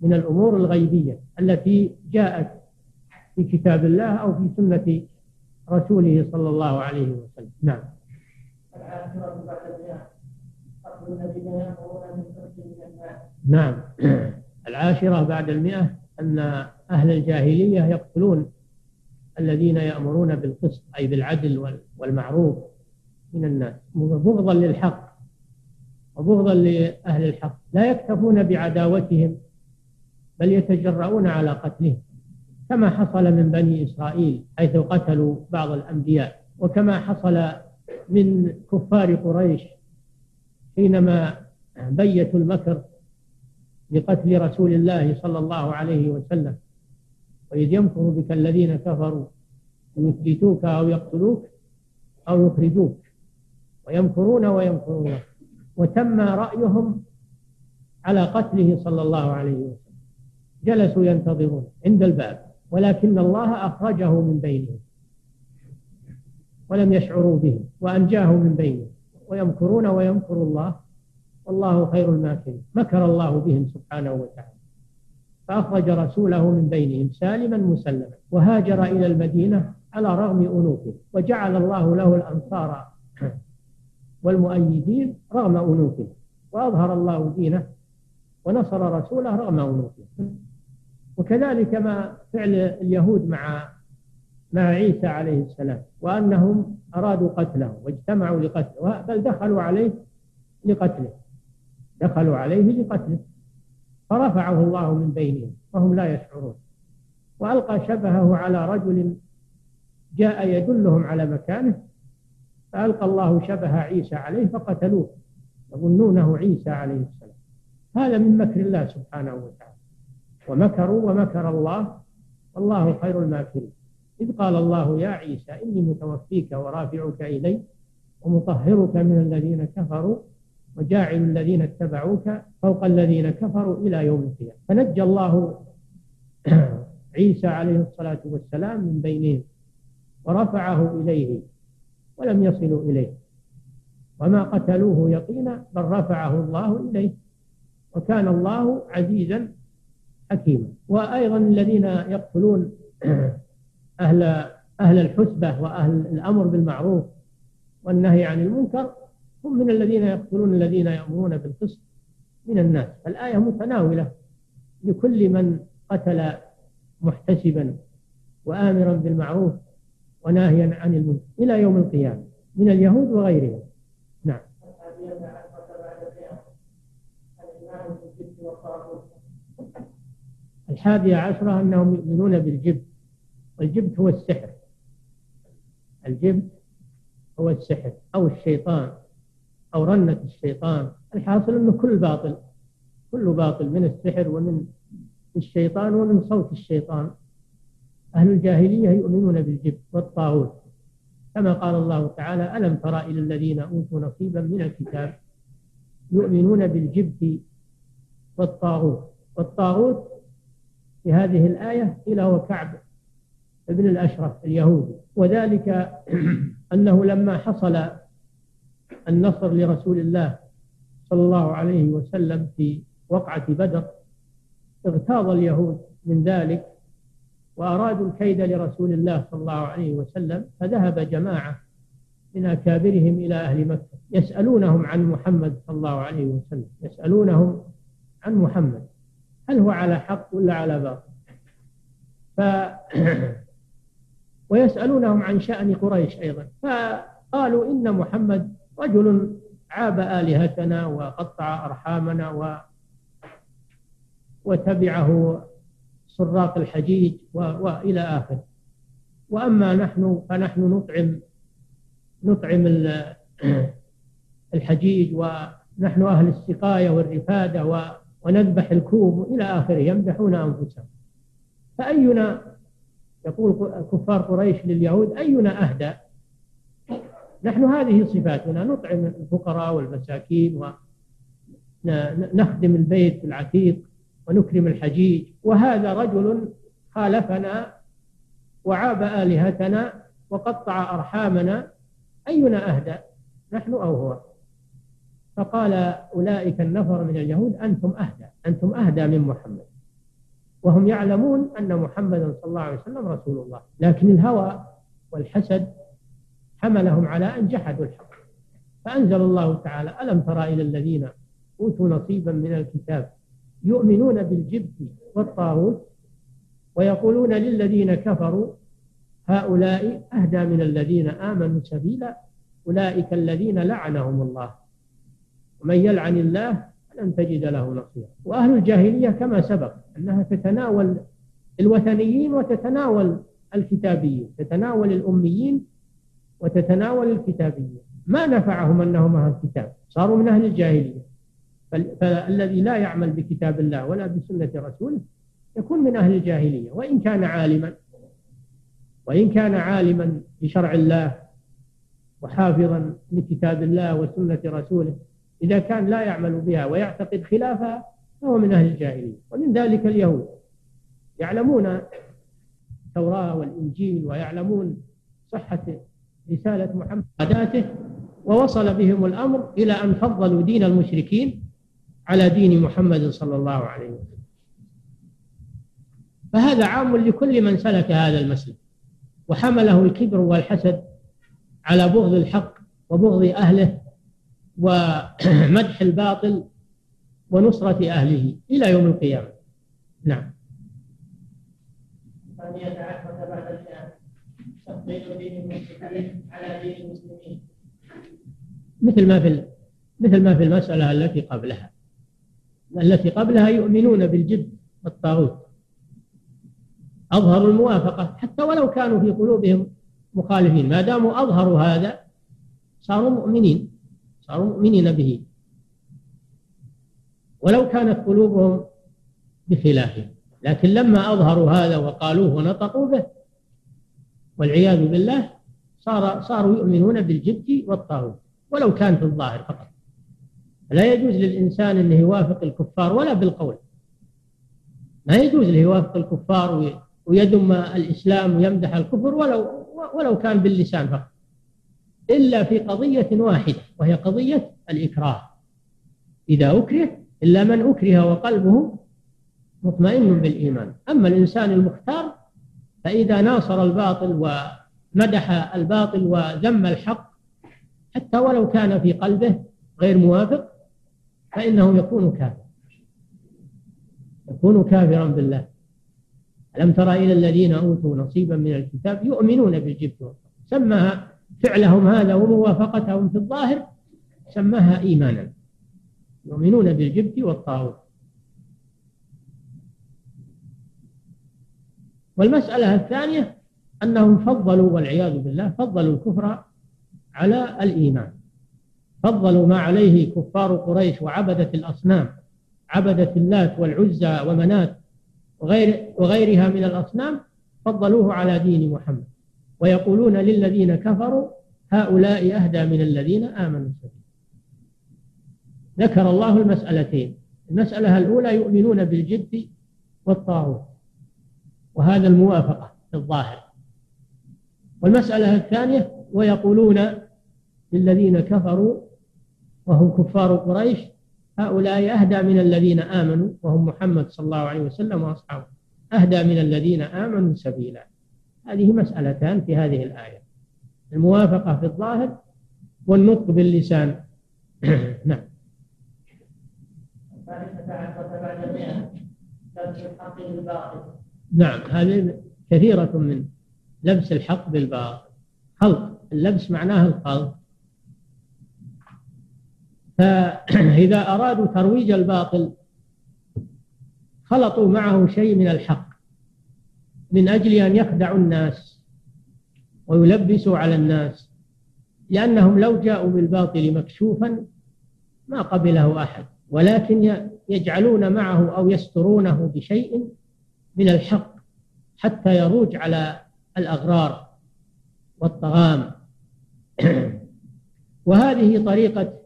من الأمور الغيبية التي جاءت في كتاب الله أو في سنة رسوله صلى الله عليه وسلم. نعم. *clears throat* العاشرة بعد المئة نعم. العاشرة بعد المئة. أن أهل الجاهلية يقتلون الذين يأمرون بالقسط أي بالعدل والمعروف من الناس. بغضا للحق وبغضا لأهل الحق. لا يكتفون بعداوتهم بل يتجرؤون على قتلهم. كما حصل من بني إسرائيل حيث قتلوا بعض الأنبياء وكما حصل من كفار قريش حينما بيتوا المكر لقتل رسول الله صلى الله عليه وسلم. وإذ يمكر بك الذين كفروا يثبتوك أو يقتلوك أو يخرجوك. ويمكرون ويمكرون. وتم رأيهم على قتله صلى الله عليه وسلم. جلسوا ينتظرون عند الباب ولكن الله أخرجه من بينهم. ولم يشعروا به وأنجاه من بينهم. ويمكرون ويمكر الله والله خير الماكرين. مكر الله بهم سبحانه وتعالى. فأخرج رسوله من بينهم سالما مسلما وهاجر إلى المدينة على رغم أنوفه وجعل الله له الأنصار *clears throat* والمؤيدين رغم أنوفه وأظهر الله دينه ونصر رسوله رغم أنوفه. وكذلك ما فعل اليهود مع مع عيسى عليه السلام وأنهم أرادوا قتله واجتمعوا لقتله بل دخلوا عليه لقتله. دخلوا عليه لقتله. فرفعه الله من بينهم وهم لا يشعرون. وألقى شبهه على رجل جاء يدلهم على مكانه فألقى الله شبه عيسى عليه فقتلوه يظنونه عيسى عليه السلام. هذا من مكر الله سبحانه وتعالى. ومكروا ومكر الله والله خير الماكرين. إذ قال الله يا عيسى إني متوفيك ورافعك إلي ومطهرك من الذين كفروا وجاعل الذين اتبعوك فوق الذين كفروا إلى يوم القيامة. فنجى الله *clears throat* عيسى عليه الصلاة والسلام من بينهم ورفعه إليه ولم يصلوا إليه. وما قتلوه يقينا بل رفعه الله إليه. وكان الله عزيزا حكيما. وأيضا الذين يقتلون *clears throat* أهل أهل الحسبة وأهل الأمر بالمعروف والنهي عن المنكر هم من الذين يقتلون الذين يأمرون بالقسط من الناس. الآية متناولة لكل من قتل محتسبا وآمرا بالمعروف وناهيا عن المنكر إلى يوم القيامة من اليهود وغيرهم. نعم. الحادية عشرة أنهم يؤمنون بالجبت. والجبت هو السحر. الجبت هو السحر أو الشيطان. أو رنة الشيطان. الحاصل أنه كل باطل كل باطل من السحر ومن الشيطان ومن صوت الشيطان. أهل الجاهلية يؤمنون بالجبت والطاغوت. كما قال الله تعالى ألم ترى إلى الذين أوتوا نصيبا من الكتاب؟ يؤمنون بالجبت والطاغوت. والطاغوت في هذه الآية قيل هو كعب ابن الأشرف اليهودي. وذلك *clears throat* أنه لما حصل النصر لرسول الله صلى الله عليه وسلم في وقعة بدر اغتاظ اليهود من ذلك وأرادوا الكيد لرسول الله صلى الله عليه وسلم فذهب جماعة من أكابرهم إلى أهل مكة يسألونهم عن محمد صلى الله عليه وسلم يسألونهم عن محمد هل هو على حق ولا على باطل؟ ف *clears throat* ويسألونهم عن شأن قريش أيضا فقالوا إن محمد رجل عاب آلهتنا وقطع أرحامنا و وتبعه سراق الحجيج و... وإلى آخره وأما نحن فنحن نطعم نطعم *clears throat* الحجيج ونحن أهل السقاية والرفادة و... ونذبح الكوم إلى آخره يمدحون أنفسهم. فأينا يقول كفار قريش لليهود أينا أهدى؟ نحن هذه صفاتنا نطعم الفقراء والمساكين ونخدم البيت العتيق ونكرم الحجيج وهذا رجل خالفنا وعاب آلهتنا وقطع أرحامنا أينا أهدى نحن أو هو؟ فقال أولئك النفر من اليهود أنتم أهدى أنتم أهدى من محمد. وهم يعلمون أن محمدا صلى الله عليه وسلم رسول الله لكن الهوى والحسد حملهم على أن جحدوا الحق. فأنزل الله تعالى ألم ترى إلى الذين أوتوا نصيبا من الكتاب يؤمنون بالجبت والطاغوت ويقولون للذين كفروا هؤلاء أهدى من الذين آمنوا سبيلا أولئك الذين لعنهم الله. ومن يلعن الله فلن تجد له نصيرا. وأهل الجاهلية كما سبق أنها تتناول الوثنيين وتتناول الكتابيين تتناول الأميين وتتناول الكتابيين ما نفعهم أنهم أهل الكتاب صاروا من أهل الجاهلية. فالذي لا يعمل بكتاب الله ولا بسنة رسوله يكون من أهل الجاهلية. وإن كان عالما وإن كان عالما بشرع الله وحافظا لكتاب الله وسنة رسوله إذا كان لا يعمل بها ويعتقد خلافها فهو من أهل الجاهلية. ومن ذلك اليهود. يعلمون التوراة والإنجيل ويعلمون صحة رسالة محمد وعاداته ووصل بهم الأمر إلى أن فضلوا دين المشركين على دين محمد صلى الله عليه وسلم. فهذا عام لكل من سلك هذا المسلك وحمله الكبر والحسد على بغض الحق وبغض أهله ومدح الباطل ونصرة أهله إلى يوم القيامة. نعم ثانية عشرة بعد المئة دين المسلمين على دين المسلمين. مثل ما في مثل ما في المسألة التي قبلها. التي قبلها يؤمنون بالجد والطاغوت. أظهروا الموافقة. حتى ولو كانوا في قلوبهم مخالفين. ما داموا أظهروا هذا صاروا مؤمنين. صاروا مؤمنين به. ولو كانت قلوبهم بخلافه لكن لما أظهروا هذا وقالوه ونطقوا به والعياذ بالله صار صاروا يؤمنون بالجبت والطاغوت ولو كان في الظاهر فقط. لا يجوز للإنسان أنه يوافق الكفار ولا بالقول. ما يجوز له يوافق الكفار ويدم الإسلام ويمدح الكفر ولو ولو كان باللسان فقط. إلا في قضية واحدة وهي قضية الإكراه. إذا أكره إلا من أكره وقلبه مطمئن بالإيمان. أما الإنسان المختار فإذا ناصر الباطل ومدح الباطل وذم الحق حتى ولو كان في قلبه غير موافق فإنه يكون كافرا. يكون كافرا بالله. ألم ترى إلى الذين أوتوا نصيبا من الكتاب يؤمنون بالجبت سماها فعلهم هذا وموافقتهم في الظاهر سماها إيمانا. يؤمنون بالجبت والطاغوت. والمسألة الثانية أنهم فضلوا والعياذ بالله فضلوا الكفر على الإيمان. فضلوا ما عليه كفار قريش وعبدة الأصنام عبدة اللات والعزى ومنات وغير وغيرها من الأصنام فضلوه على دين محمد. ويقولون للذين كفروا هؤلاء أهدى من الذين آمنوا سبيلا ذكر الله المسألتين. المسألة الأولى يؤمنون بالجد والطاغوت. وهذا الموافقة في الظاهر. والمسألة الثانية ويقولون للذين كفروا وهم كفار قريش هؤلاء أهدى من الذين آمنوا وهم محمد صلى الله عليه وسلم وأصحابه. أهدى من الذين آمنوا سبيلا. هذه مسألتان في هذه الآية. الموافقة في الظاهر والنطق باللسان. *coughs* نعم. نعم هذه كثيرة من لبس الحق بالباطل. خلق اللبس معناه الخلق. فإذا أرادوا ترويج الباطل خلطوا معه شيء من الحق من أجل أن يخدعوا الناس ويلبسوا على الناس لأنهم لو جاءوا بالباطل مكشوفا ما قبله أحد ولكن يجعلون معه أو يسترونه بشيء من الحق حتى يروج على الأغرار والطغام. *clears throat* وهذه طريقة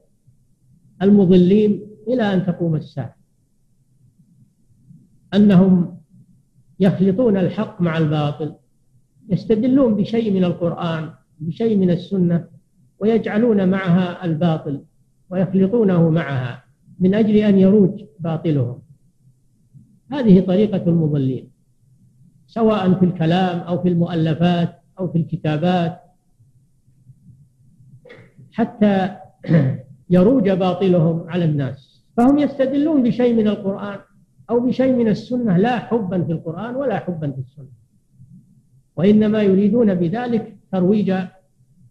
المضلين إلى أن تقوم الساعة. أنهم يخلطون الحق مع الباطل يستدلون بشيء من القرآن بشيء من السنة ويجعلون معها الباطل ويخلطونه معها من أجل أن يروج باطلهم. هذه طريقة المضلين سواء في الكلام أو في المؤلفات أو في الكتابات. حتى يروج باطلهم على الناس فهم يستدلون بشيء من القرآن أو بشيء من السنة لا حبا في القرآن ولا حبا في السنة. وإنما يريدون بذلك ترويج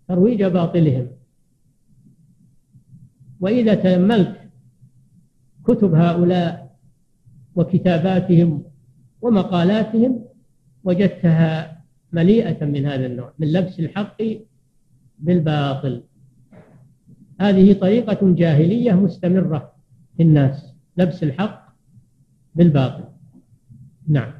ترويج باطلهم. وإذا تأملت كتب هؤلاء وكتاباتهم ومقالاتهم وجدتها مليئة من هذا النوع من لبس الحق بالباطل. هذه طريقة جاهلية مستمرة في الناس لبس الحق بالباطل. نعم.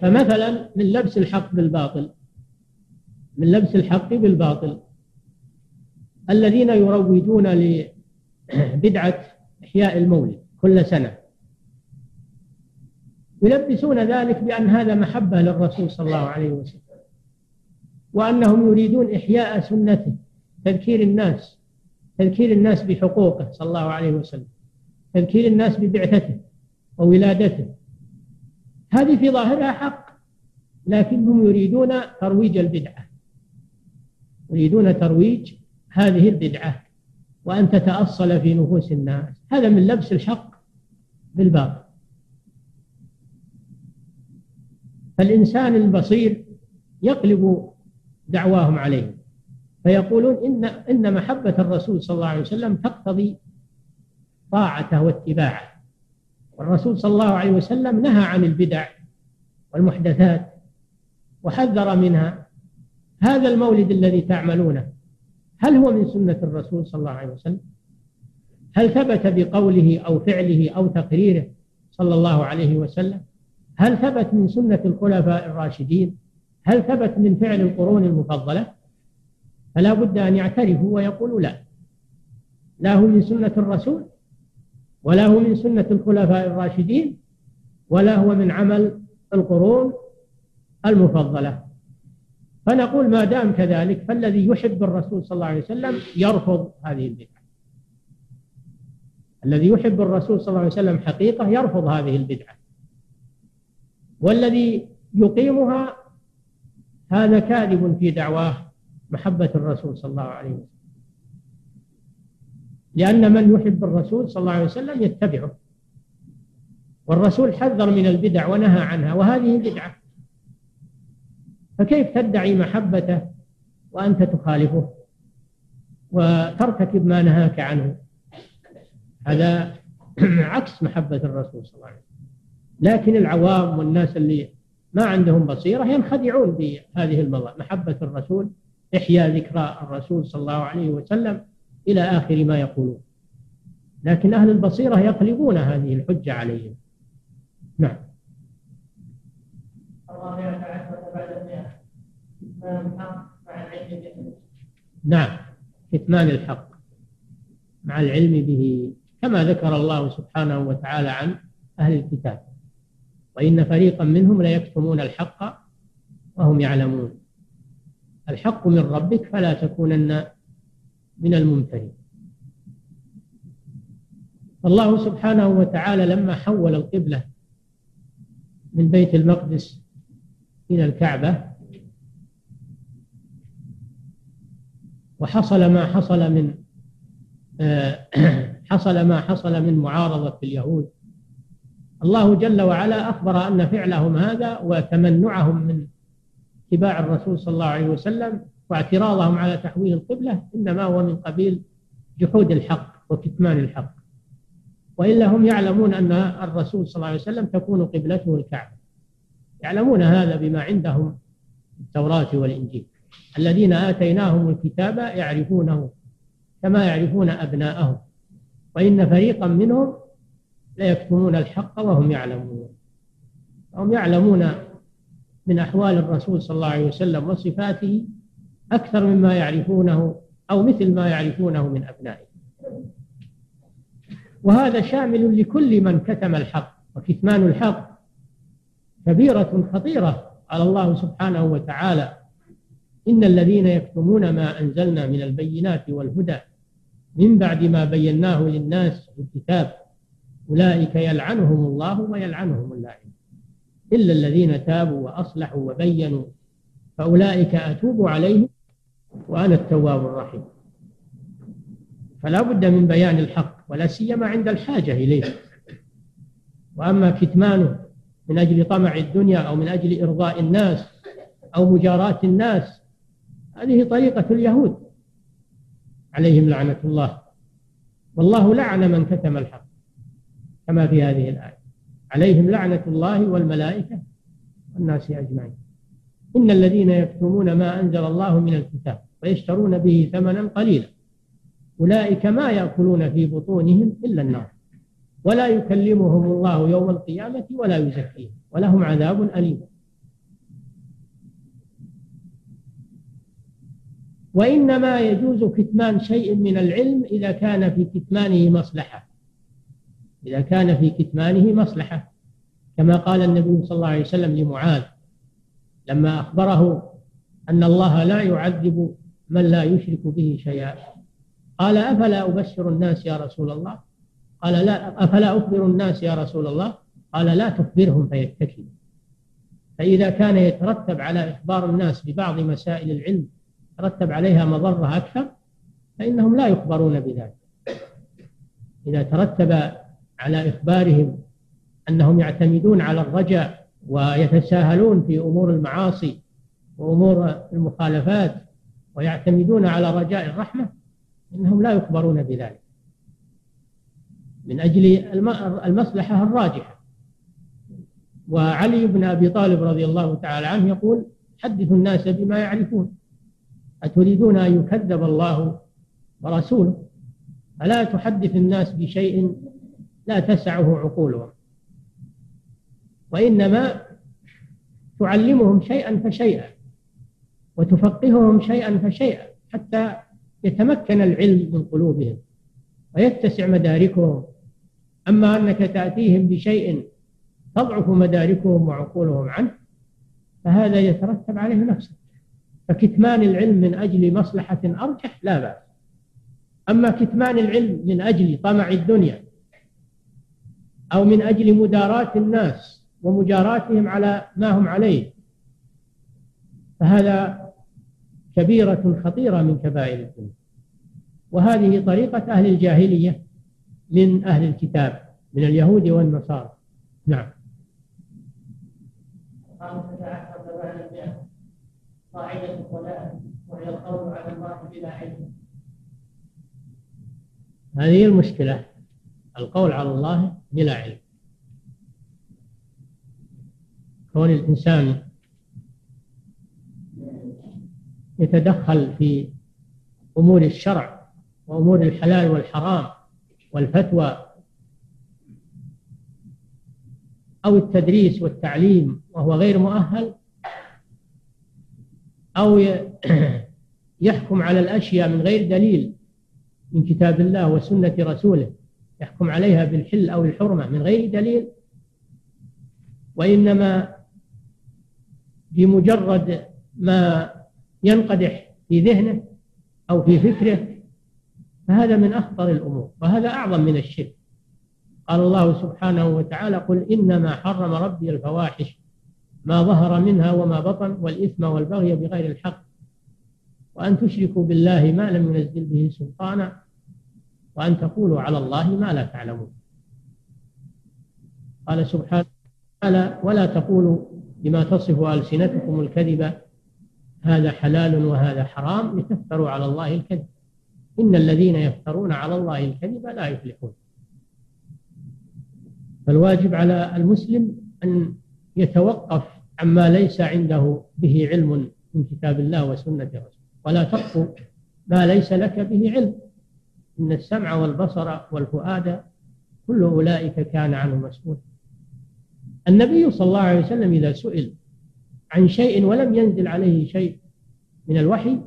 فمثلا من لبس الحق بالباطل من لبس الحق بالباطل الذين يروجون لبدعة إحياء المولد كل سنة. يلبسون ذلك بأن هذا محبة للرسول صلى الله عليه وسلم وأنهم يريدون إحياء سنته تذكير الناس تذكير الناس بحقوقه صلى الله عليه وسلم تذكير الناس ببعثته وولادته. هذه في ظاهرها حق لكنهم يريدون ترويج البدعة يريدون ترويج هذه البدعة وأن تتأصل في نفوس الناس. هذا من لبس الحق بالباطل. فالإنسان البصير يقلب دعواهم عليه فيقولون إن إن محبة الرسول صلى الله عليه وسلم تقتضي طاعته واتباعه. والرسول صلى الله عليه وسلم نهى عن البدع والمحدثات وحذر منها. هذا المولد الذي تعملونه. هل هو من سنة الرسول صلى الله عليه وسلم؟ هل ثبت بقوله أو فعله أو تقريره صلى الله عليه وسلم؟ هل ثبت من سنة الخلفاء الراشدين؟ هل ثبت من فعل القرون المفضلة؟ فلا بد أن يعترفوا ويقولوا لا. لا هو من سنة الرسول ولا هو من سنة الخلفاء الراشدين ولا هو من عمل القرون المفضلة. فنقول ما دام كذلك فالذي يحب الرسول صلى الله عليه وسلم يرفض هذه البدعة. الذي يحب الرسول صلى الله عليه وسلم حقيقة يرفض هذه البدعة. والذي يقيمها هذا كاذب في دعواه محبة الرسول صلى الله عليه وسلم. لأن من يحب الرسول صلى الله عليه وسلم يتبعه. والرسول حذر من البدع ونهى عنها وهذه بدعة. فكيف تدعي محبته وأنت تخالفه وترتكب ما نهاك عنه؟ هذا *clears throat* عكس محبة الرسول صلى الله عليه وسلم. لكن العوام والناس اللي ما عندهم بصيرة ينخدعون بهذه المظاهر محبة الرسول إحياء ذكرى الرسول صلى الله عليه وسلم إلى آخر ما يقولون. لكن أهل البصيرة يقلبون هذه الحجة عليهم. نعم. نعم كتمان الحق مع العلم به كما ذكر الله سبحانه وتعالى عن أهل الكتاب. وإن فريقا منهم ليكتمون الحق وهم يعلمون. الحق من ربك فلا تكونن من الممترين. فالله سبحانه وتعالى لما حول القبلة من بيت المقدس إلى الكعبة وحصل ما حصل من آه، *clears throat* حصل ما حصل من معارضة اليهود. الله جل وعلا أخبر أن فعلهم هذا وتمنعهم من اتباع الرسول صلى الله عليه وسلم واعتراضهم على تحويل القبلة إنما هو من قبيل جحود الحق وكتمان الحق. وإلا هم يعلمون أن الرسول صلى الله عليه وسلم تكون قبلته الكعبة. يعلمون هذا بما عندهم التوراة والإنجيل. الذين آتيناهم الكتاب يعرفونه كما يعرفون أبناءهم وإن فريقا منهم ليكتمون الحق وهم يعلمون. هم يعلمون من أحوال الرسول صلى الله عليه وسلم وصفاته أكثر مما يعرفونه أو مثل ما يعرفونه من أبنائه. وهذا شامل لكل من كتم الحق وكتمان الحق. كبيرة خطيرة على الله سبحانه وتعالى. إن الذين يكتمون ما أنزلنا من البينات والهدى من بعد ما بيناه للناس في الكتاب أولئك يلعنهم الله ويلعنهم اللاعين إلا الذين تابوا وأصلحوا وبينوا فأولئك أتوب عليهم وأنا التواب الرحيم. فلا بد من بيان الحق ولا سيما عند الحاجة إليه. وأما كتمانه من أجل طمع الدنيا أو من أجل إرضاء الناس أو مجاراة الناس هذه طريقة اليهود. عليهم لعنة الله. والله لعن من كتم الحق. كما في هذه الآية. عليهم لعنة الله والملائكة والناس أجمعين. إن الذين يكتمون ما أنزل الله من الكتاب ويشترون به ثمنا قليلا. أولئك ما يأكلون في بطونهم إلا النار. ولا يكلمهم الله يوم القيامة ولا يزكيهم. ولهم عذاب أليم. وإنما يجوز كتمان شيء من العلم إذا كان في كتمانه مصلحة. إذا كان في كتمانه مصلحة. كما قال النبي صلى الله عليه وسلم لمعاذ لما أخبره أن الله لا يعذب من لا يشرك به شيئا. قال أفلا أبشر الناس يا رسول الله؟ قال لا. أفلا أخبر الناس يا رسول الله؟ قال لا تخبرهم فيتكلوا فإذا كان يترتب على إخبار الناس ببعض مسائل العلم يترتب عليها مضرة أكثر فإنهم لا يخبرون بذلك. إذا ترتب على إخبارهم أنهم يعتمدون على الرجاء ويتساهلون في أمور المعاصي وأمور المخالفات ويعتمدون على رجاء الرحمة إنهم لا يخبرون بذلك. من أجل المصلحة الراجحة. وعلي بن أبي طالب رضي الله تعالى عنه يقول حدثوا الناس بما يعرفون. أتريدون أن يكذب الله ورسوله؟ ألا تحدث الناس بشيء لا تسعه عقولهم؟ وإنما تعلمهم شيئا فشيئا وتفقههم شيئا فشيئا حتى يتمكن العلم من قلوبهم ويتسع مداركهم. أما أنك تأتيهم بشيء تضعف مداركهم وعقولهم عنه فهذا يترتب عليه نفسه. فكتمان العلم من أجل مصلحة أرجح؟ لا بأس. أما كتمان العلم من أجل طمع الدنيا أو من أجل مداراة الناس ومجاراتهم على ما هم عليه فهذا كبيرة خطيرة من كبائر الذنوب. وهذه طريقة أهل الجاهلية من أهل الكتاب من اليهود والنصارى. نعم. قاعدة الصلاة وهي القول على الله بلا علم. هذه المشكلة القول على الله بلا علم. كون الإنسان يتدخل في أمور الشرع وأمور الحلال والحرام والفتوى أو التدريس والتعليم وهو غير مؤهل أو *clears throat* يحكم على الأشياء من غير دليل من كتاب الله وسنة رسوله. يحكم عليها بالحل أو الحرمة من غير دليل. وإنما بمجرد ما ينقدح في ذهنه أو في فكره فهذا من أخطر الأمور وهذا أعظم من الشرك. قال الله سبحانه وتعالى قل إنما حرم ربي الفواحش ما ظهر منها وما بطن والإثم والبغي بغير الحق. وأن تشركوا بالله ما لم ينزل به سلطانا وأن تقولوا على الله ما لا تعلمون. قال سبحانه وتعالى ولا تقولوا بما تصف ألسنتكم الكذب هذا حلال وهذا حرام لتفتروا على الله الكذب. إن الذين يفترون على الله الكذب لا يفلحون. فالواجب على المسلم أن يتوقف عما ليس عنده به علم من كتاب الله وسنة رسوله. ولا تقف ما ليس لك به علم. إن السمع والبصر والفؤاد كل أولئك كان عنه مسؤول. النبي صلى الله عليه وسلم إذا سئل عن شيء ولم ينزل عليه شيء من الوحي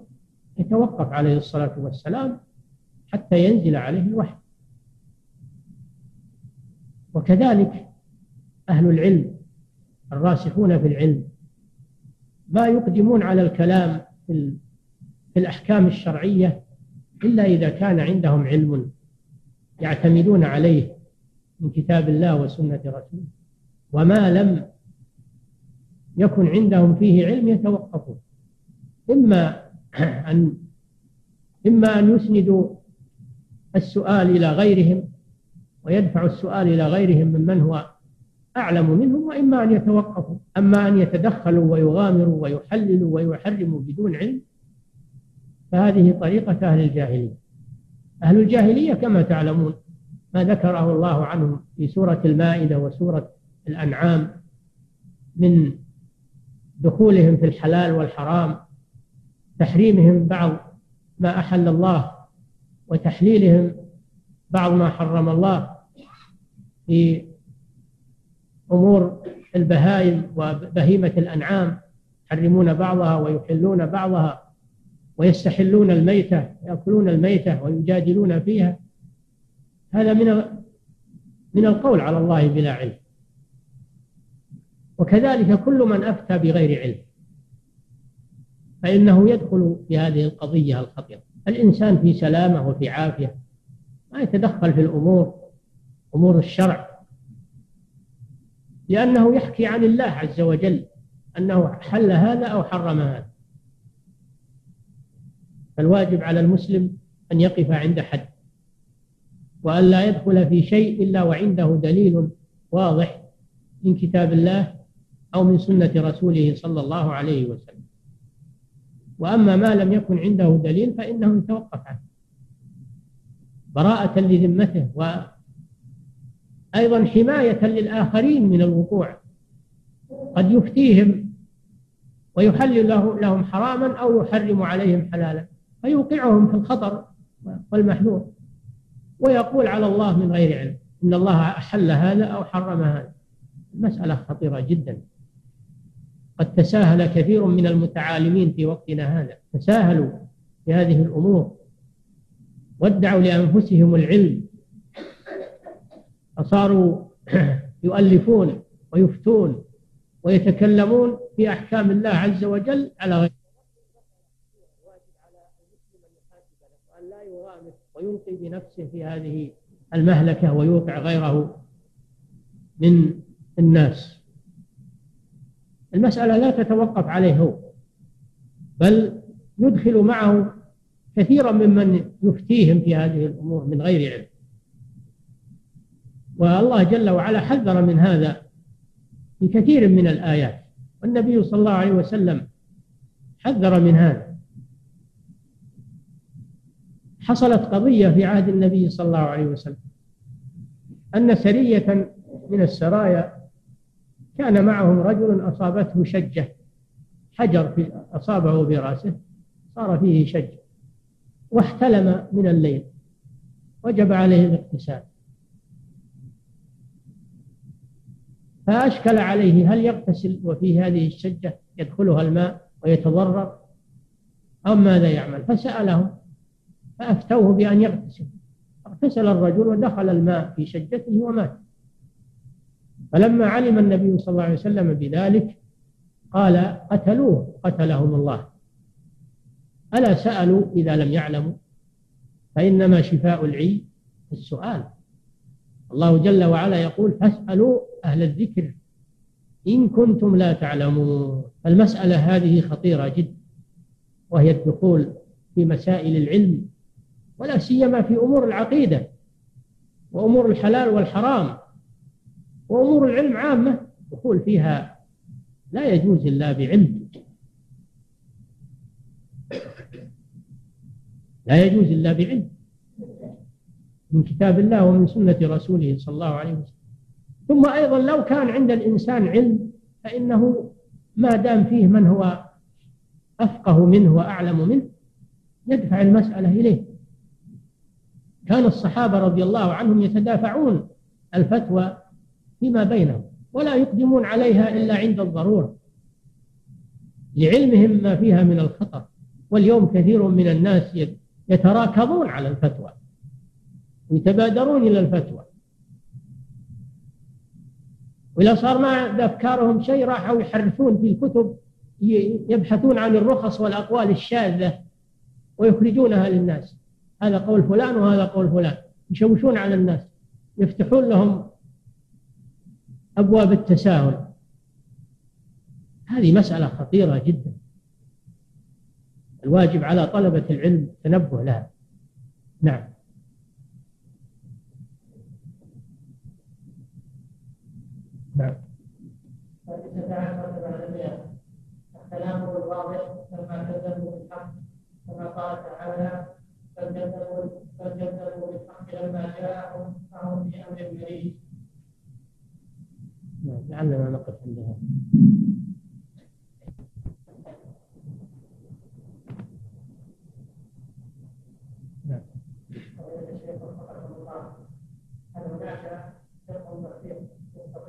يتوقف عليه الصلاة والسلام حتى ينزل عليه الوحي. وكذلك أهل العلم الراسخون في العلم ما يقدمون على الكلام في الأحكام الشرعية إلا إذا كان عندهم علم يعتمدون عليه من كتاب الله وسنة رسوله. وما لم يكن عندهم فيه علم يتوقفون. إما *clears throat* أن إما أن يسندوا السؤال إلى غيرهم ويدفع السؤال إلى غيرهم ممن هو أعلم منهم وإما أن يتوقفوا أما أن يتدخلوا ويغامروا ويحللوا ويحرموا بدون علم فهذه طريقة أهل الجاهلية. أهل الجاهلية كما تعلمون ما ذكره الله عنهم في سورة المائدة وسورة الأنعام من دخولهم في الحلال والحرام تحريمهم بعض ما أحل الله وتحليلهم بعض ما حرم الله في أمور البهائم وبهيمة الأنعام يحرمون بعضها ويحلون بعضها ويستحلون الميتة يأكلون الميتة ويجادلون فيها. هذا من من القول على الله بلا علم. وكذلك كل من أفتى بغير علم فإنه يدخل في هذه القضية الخطيرة. الإنسان في سلامة وفي عافية ما يتدخل في الأمور أمور الشرع. لأنه يحكي عن الله عز وجل أنه حل هذا أو حرم هذا. فالواجب على المسلم أن يقف عند حد وأن لا يدخل في شيء إلا وعنده دليل واضح من كتاب الله أو من سنة رسوله صلى الله عليه وسلم. وأما ما لم يكن عنده دليل فإنه يتوقف عنه. براءة لذمته وأيضا حماية للآخرين من الوقوع. قد يفتيهم ويحلل له لهم حراما أو يحرم عليهم حلالا. فيوقعهم في الخطر والمحذور. ويقول على الله من غير علم إن الله أحل هذا أو حرم هذا. المسألة خطيرة جدا. قد تساهل كثير من المتعالمين في وقتنا هذا. تساهلوا في هذه الأمور. وادعوا لأنفسهم العلم. فصاروا *clears throat* يؤلفون ويفتون ويتكلمون في أحكام الله عز وجل على غير وأن لا يغامر ويلقي بنفسه في هذه المهلكة ويوقع غيره من الناس. المسألة لا تتوقف عليه هو بل يدخل معه كثيرا ممن يفتيهم في هذه الأمور من غير علم. والله جل وعلا حذر من هذا في كثير من الآيات. والنبي صلى الله عليه وسلم حذر من هذا. حصلت قضية في عهد النبي صلى الله عليه وسلم. أن سرية من السرايا كان معهم رجل أصابته شجة. حجر في أصابه برأسه صار فيه شجة واحتلم من الليل. وجب عليه الاغتسال. فأشكل عليه هل يغتسل وفي هذه الشجة يدخلها الماء ويتضرر؟ أو ماذا يعمل؟ فسألهم فأفتوه بأن يغتسل. اغتسل الرجل ودخل الماء في شجته ومات. فلما علم النبي صلى الله عليه وسلم بذلك قال قتلوه قتلهم الله. ألا سألوا إذا لم يعلموا؟ فإنما شفاء العي السؤال. الله جل وعلا يقول فاسألوا أهل الذكر إن كنتم لا تعلمون. المسألة هذه خطيرة جدا وهي الدخول في مسائل العلم ولا سيما في أمور العقيدة وأمور الحلال والحرام وأمور العلم عامة. الدخول فيها لا يجوز إلا بعلم. لا يجوز إلا بعلم. من كتاب الله ومن سنة رسوله صلى الله عليه وسلم. ثم أيضا لو كان عند الإنسان علم فإنه ما دام فيه من هو أفقه منه وأعلم منه يدفع المسألة إليه. كان الصحابة رضي الله عنهم يتدافعون الفتوى فيما بينهم ولا يقدمون عليها إلا عند الضرورة. لعلمهم ما فيها من الخطر واليوم كثير من الناس يتراكضون على الفتوى. ويتبادرون إلى الفتوى. وإذا صار ما بأفكارهم شيء راحوا يحرفون في الكتب يبحثون عن الرخص والأقوال الشاذة ويخرجونها للناس. هذا قول فلان وهذا قول فلان. يشوشون على الناس. يفتحون لهم أبواب التساهل. هذه مسألة خطيرة جدا. الواجب على طلبة العلم التنبه لها. نعم. نعم. الكلام الواضح كما كذبوا بالحق كما قال تعالى فكذبوا فكذبوا بالحق لما جاءهم فهم في أمر مريض نعم لعلنا نقف عندها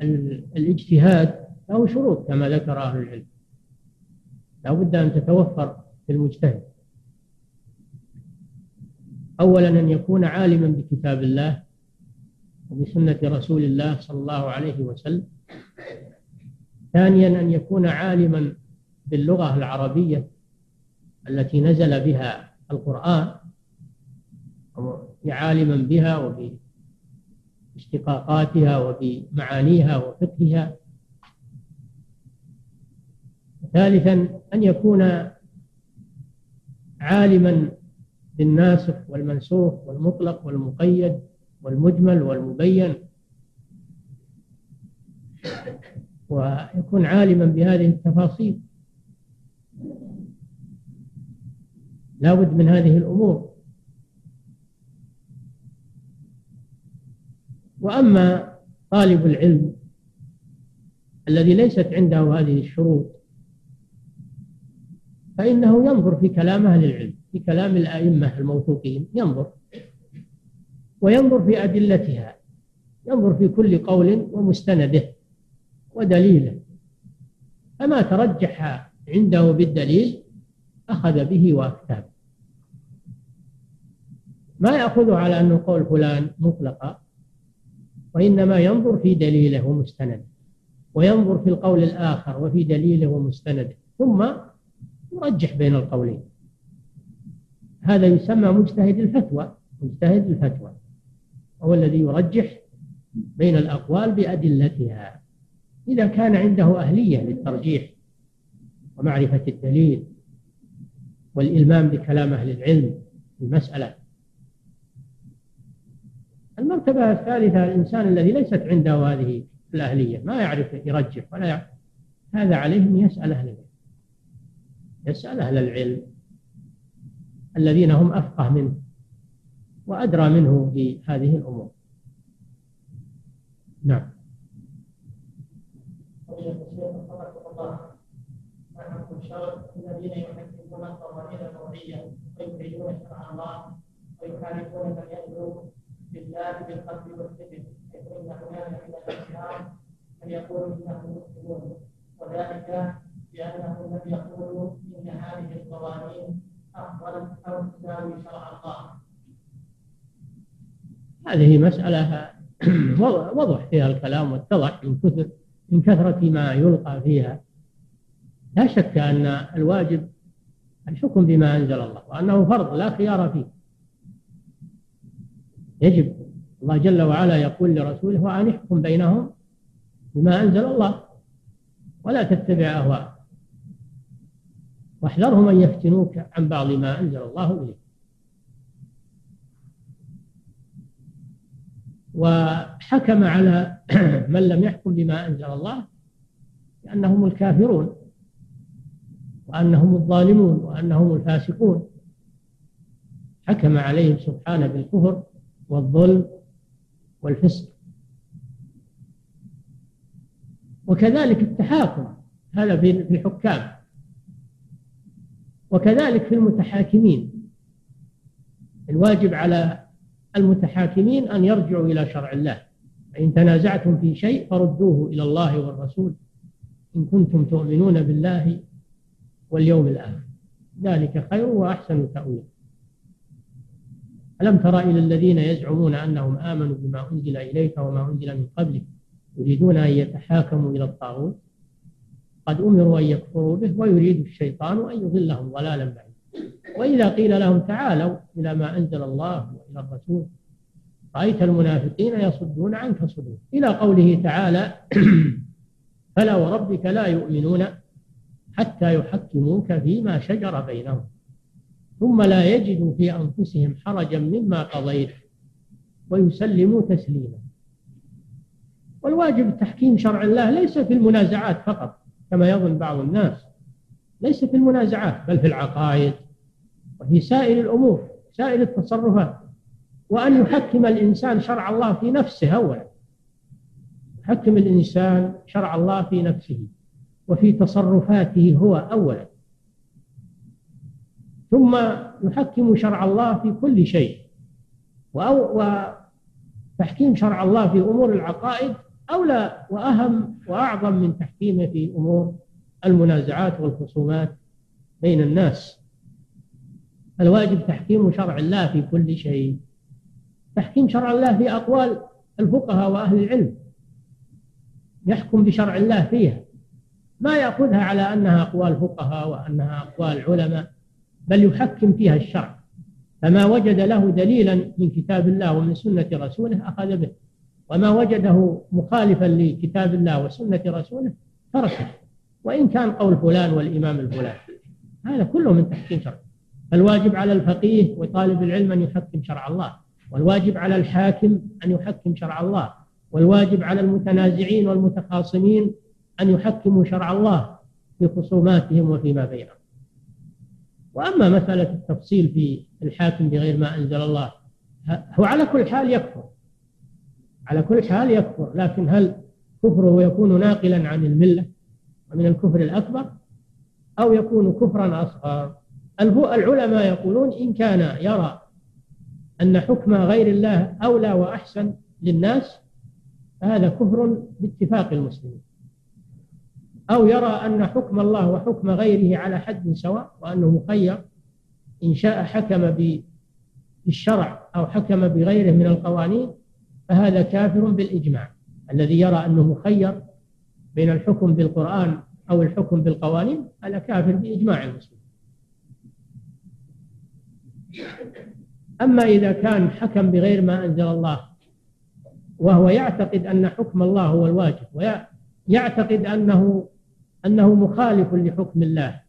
والاجتهاد *clears throat* له شروط كما ذكر أهل العلم. لا بد أن تتوفر في المجتهد. أولا أن يكون عالما بكتاب الله وبسنة رسول الله صلى الله عليه وسلم. ثانيا أن يكون عالما باللغة العربية التي نزل بها القرآن عالما بها وباشتقاقاتها وبمعانيها وفقهها. ثالثا أن يكون عالما بالناسخ والمنسوخ والمطلق والمقيد والمجمل والمبين. ويكون عالما بهذه التفاصيل. لا بد من هذه الأمور. وأما طالب العلم الذي ليست عنده هذه الشروط فإنه ينظر في كلام أهل العلم في كلام الأئمة الموثوقين ينظر. وينظر في أدلتها ينظر في كل قول ومستنده ودليله فما ترجح عنده بالدليل أخذ به وأكتاب ما يأخذ على أنه قول فلان مطلقا وإنما ينظر في دليله ومستنده وينظر في القول الآخر وفي دليله ومستنده ثم يرجح بين القولين. هذا يسمى مجتهد الفتوى مجتهد الفتوى هو الذي يرجح بين الأقوال بأدلتها. إذا كان عنده أهلية للترجيح ومعرفة الدليل والإلمام بكلام أهل العلم في المسألة المرتبة الثالثة الإنسان الذي ليست عنده هذه الأهلية ما يعرف يرجح ولا يعرف هذا عليه أن يسأل أهل العلم. يسأل أهل العلم الذين هم أفقه منه وأدرى منه بهذه الأمور. نعم. الذين الله بالله بالقتل والسجن حيث ان هناك من الاسلام من يقول انهم مسلمون وذلك لانهم لم يقولوا إن هذه القوانين أفضل أو تساوي شرع الله. هذه مسألة *clears throat* وضح فيها الكلام واتضح من كثر من كثرة ما يلقى فيها. لا شك أن الواجب الحكم بما أنزل الله وأنه فرض لا خيار فيه. يجب الله جل وعلا يقول لرسوله وأن يحكم بينهم بما أنزل الله ولا تتبع أهواءهم. واحذرهم أن يفتنوك عن بعض ما أنزل الله إليك. وحكم على *clears throat* من لم يحكم بما أنزل الله بأنهم الكافرون وأنهم الظالمون وأنهم الفاسقون. حكم عليهم سبحانه بالكفر والظلم والفسق. وكذلك التحاكم هذا في الحكام. وكذلك في المتحاكمين. الواجب على المتحاكمين أن يرجعوا إلى شرع الله. فإن تنازعتم في شيء فردوه إلى الله والرسول إن كنتم تؤمنون بالله واليوم الآخر. ذلك خير وأحسن تأويل. ألم تر إلى الذين يزعمون أنهم آمنوا بما أنزل إليك وما أنزل من قبلك يريدون أن يتحاكموا إلى الطاغوت؟ قد أمروا أن يكفروا به ويريد الشيطان أن يضلهم ضلالا بعيدا. وإذا قيل لهم تعالوا إلى ما أنزل الله وإلى الرسول رأيت المنافقين يصدون عنك صدور إلى قوله تعالى *clears throat* فلا وربك لا يؤمنون حتى يحكموك فيما شجر بينهم. ثم لا يجدوا في أنفسهم حرجا مما قضيت ويسلموا تسليما. والواجب تحكيم شرع الله ليس في المنازعات فقط كما يظن بعض الناس. ليس في المنازعات بل في العقائد وفي سائر الأمور سائر التصرفات. وأن يحكم الإنسان شرع الله في نفسه أولا. يحكم الإنسان شرع الله في نفسه وفي تصرفاته هو أولا. ثم يحكم شرع الله في كل شيء. وتحكيم شرع الله في أمور العقائد أولى وأهم وأعظم من تحكيمه في أمور المنازعات والخصومات بين الناس. الواجب تحكيم شرع الله في كل شيء. تحكيم شرع الله في أقوال الفقهاء وأهل العلم. يحكم بشرع الله فيها. ما يأخذها على أنها أقوال فقهاء وأنها أقوال علماء. بل يحكم فيها الشرع. فما وجد له دليلا من كتاب الله ومن سنة رسوله أخذ به. وما وجده مخالفا لكتاب الله وسنة رسوله تركه. وإن كان قول فلان والإمام الفلان. هذا كله من تحكيم شرع. الواجب على الفقيه وطالب العلم أن يحكم شرع الله. والواجب على الحاكم أن يحكم شرع الله. والواجب على المتنازعين والمتخاصمين أن يحكموا شرع الله في خصوماتهم وفيما بينهم. وأما مسألة التفصيل في الحاكم بغير ما أنزل الله هو على كل حال يكفر على كل حال يكفر لكن هل كفره يكون ناقلا عن الملة ومن الكفر الأكبر أو يكون كفرا أصغر؟ العلماء يقولون إن كان يرى أن حكم غير الله أولى وأحسن للناس فهذا كفر باتفاق المسلمين. أو يرى أن حكم الله وحكم غيره على حد سواء وأنه مخير إن شاء حكم بالشرع أو حكم بغيره من القوانين فهذا كافر بالإجماع. الذي يرى أنه مخير بين الحكم بالقرآن أو الحكم بالقوانين هذا كافر بإجماع المسلمين أما إذا كان حكم بغير ما أنزل الله وهو يعتقد أن حكم الله هو الواجب ويعتقد أنه أنه مخالف لحكم الله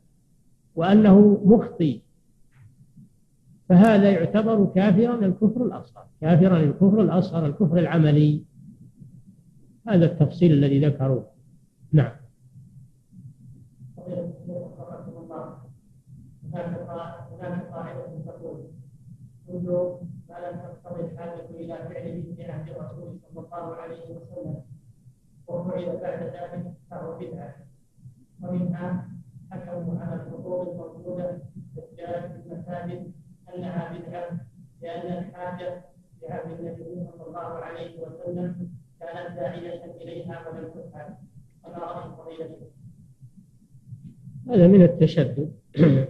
وأنه مخطي فهذا يعتبر كافرا الكفر الأصغر كافرا الكفر الأصغر الكفر العملي. هذا التفصيل الذي ذكروه نعم. هناك قاعدة تقول كل ما لم تقتضي الحاجة إلى فعله في عهد الرسول صلى الله عليه وسلم وفعل بعد ذلك فهو بدعة. ومنها حكموا على الحقوق للرجال في المساجد أنها بدعة لأن الحاجة بعهد النبي صلى الله عليه وسلم كانت داعية إليها ولم تفعل فما رأي فضيلته؟ هذا من التشدد. *clears throat*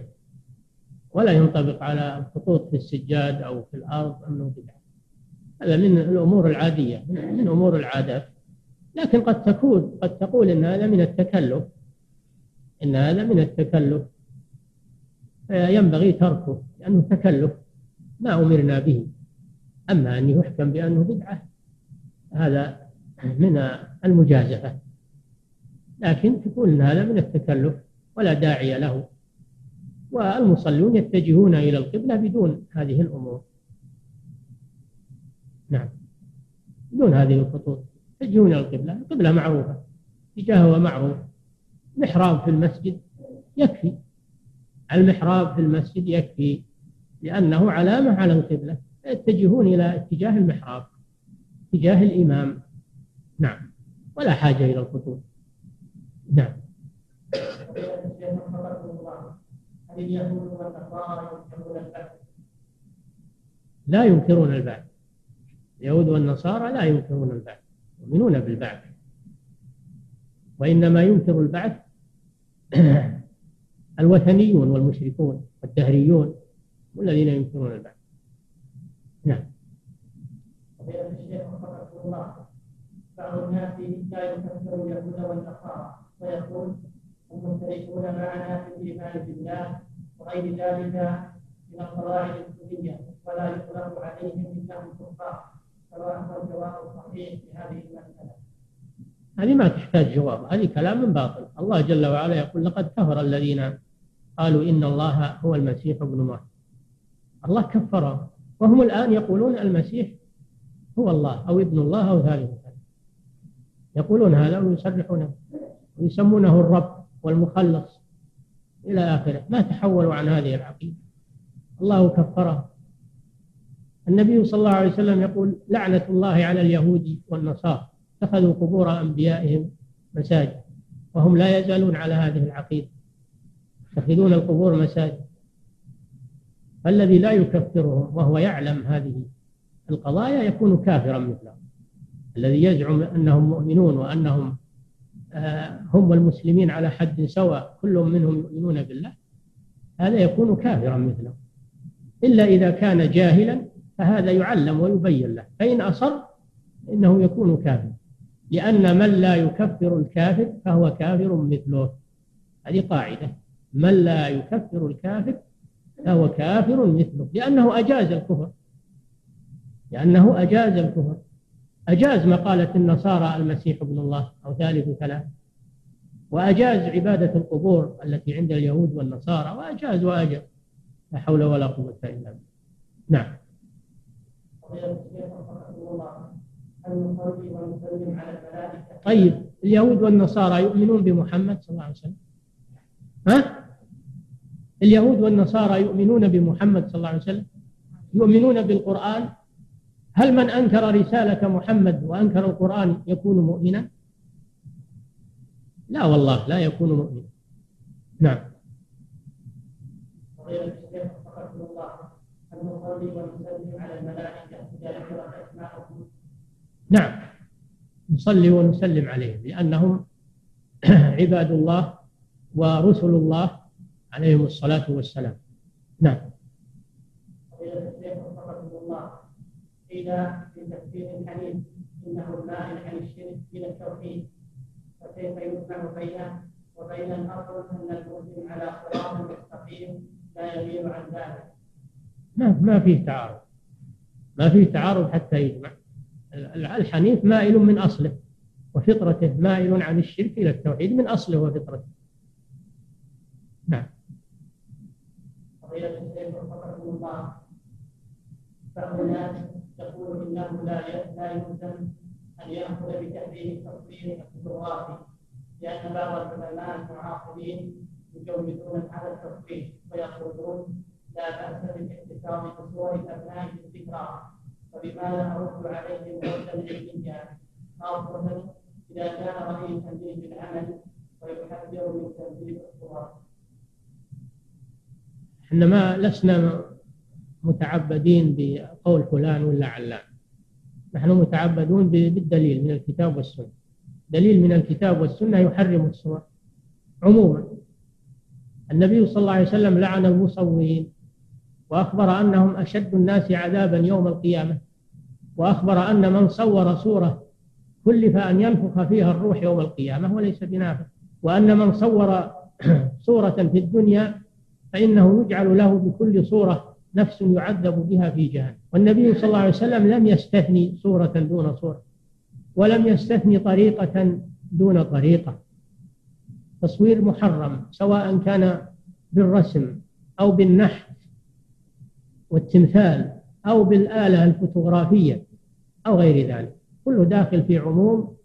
ولا ينطبق على الخطوط في السجاد أو في الأرض أنه بدعة. هذا من الأمور العادية من أمور العادات. لكن قد تكون قد تقول إن هذا من التكلف. إن هذا من التكلف. ينبغي تركه لأنه تكلف ما أمرنا به. أما أن يحكم بأنه بدعة هذا من المجازفة. لكن تقول إن هذا من التكلف ولا داعي له. والمصلون يتجهون إلى القبلة بدون هذه الأمور. نعم. بدون هذه الخطوط. يتجهون إلى القبلة. القبلة معروفة. اتجاهها معروف. محراب في المسجد يكفي. المحراب في المسجد يكفي لأنه علامة على القبلة يتجهون إلى اتجاه المحراب اتجاه الإمام. نعم. ولا حاجة إلى الخطوط. نعم. لا ينكرون البعث. اليهود والنصارى لا ينكرون البعث يؤمنون بالبعث. وإنما ينكر البعث الوثنيون والمشركون والدهريون والذين ينكرون البعث نعم الشيخ الله بعض الناس لا يكفر اليهود والنصارى ويقول المشركون معنا في الايمان بالله وغير ذلك من القواعد الكليه ولا يطلق عليهم انهم كفار سواء الجواب الصحيح في هذه المساله هذه ما تحتاج جواب هذه كلام باطل. الله جل وعلا يقول لقد كفر الذين قالوا إن الله هو المسيح ابن مريم. الله كفرهم وهم الآن يقولون المسيح هو الله أو ابن الله أو ثالث. يقولون هذا ويصرحونه ويسمونه الرب والمخلص إلى آخره. ما تحولوا عن هذه العقيدة. الله كفره النبي صلى الله عليه وسلم يقول لعنة الله على اليهود والنصارى. اتخذوا قبور أنبيائهم مساجد وهم لا يزالون على هذه العقيدة. يتخذون القبور مساجد. فالذي لا يكفرهم وهو يعلم هذه القضايا يكون كافرا مثلهم الذي يزعم أنهم مؤمنون وأنهم آه، هم والمسلمين على حد سواء كل منهم يؤمنون بالله هذا يكون كافرا مثلهم إلا إذا كان جاهلا فهذا يعلم ويبين له. فإن أصر إنه يكون كافرا. لأن من لا يكفر الكافر فهو كافر مثله. هذه قاعدة. من لا يكفر الكافر فهو كافر مثله. لأنه أجاز الكفر. لأنه أجاز الكفر. أجاز مقالة النصارى المسيح ابن الله أو ثالث ثلاث وأجاز عبادة القبور التي عند اليهود والنصارى. وأجاز وأجر لا حول ولا قوة إلا بالله. نعم. طيب اليهود والنصارى يؤمنون بمحمد صلى الله عليه وسلم. ها؟ اليهود والنصارى يؤمنون بمحمد صلى الله عليه وسلم. يؤمنون بالقرآن. هل من أنكر رسالة محمد وأنكر القرآن يكون مؤمنا؟ لا والله لا يكون مؤمنا. نعم. على الملائكة نعم. نصلي ونسلم عليهم لأنهم *clears throat* عباد الله ورسل الله عليهم الصلاة والسلام. نعم. قيل في تفسير الحديث انه المائل عن الشرك إلى التوحيد فكيف يجمع بينه وبين الاصل ان المسلم على صراط مستقيم لا يميل عن ذلك ما ما فيه تعارض. ما فيه تعارض حتى يجمع. الحنيف مائل من أصله وفطرته مائل عن الشرك إلى التوحيد من أصله وفطرته. نعم. الناس يقول انه لا لا يلزم ان ياخذ بتحريم التصوير الفوتوغرافي لأن بعض العلماء المعاصرين يجوزون هذا التصوير ويقولون لا باس بالاحتفاظ بصور الابناء الذكرى فبماذا ارد عليهم ردا علميا خاصه إذا كان رئيسا به بالعمل ويحذر من تنزيل الصور إحنا ما لسنا متعبدين بقول فلان ولا علان. نحن متعبدون بالدليل من الكتاب والسنة. دليل من الكتاب والسنة يحرم الصور عموما النبي صلى الله عليه وسلم لعن المصورين. وأخبر أنهم أشد الناس عذابا يوم القيامة. وأخبر أن من صور صورة كلف أن ينفخ فيها الروح يوم القيامة وليس بنافخ. وأن من صور *clears throat* صورة في الدنيا فإنه يجعل له بكل صورة نفس يعذب بها في جهنم. والنبي صلى الله عليه وسلم لم يستثني صورة دون صورة ولم يستثني طريقة دون طريقة. تصوير محرم سواء كان بالرسم أو بالنحت والتمثال أو بالآلة الفوتوغرافية أو غير ذلك. كله داخل في عموم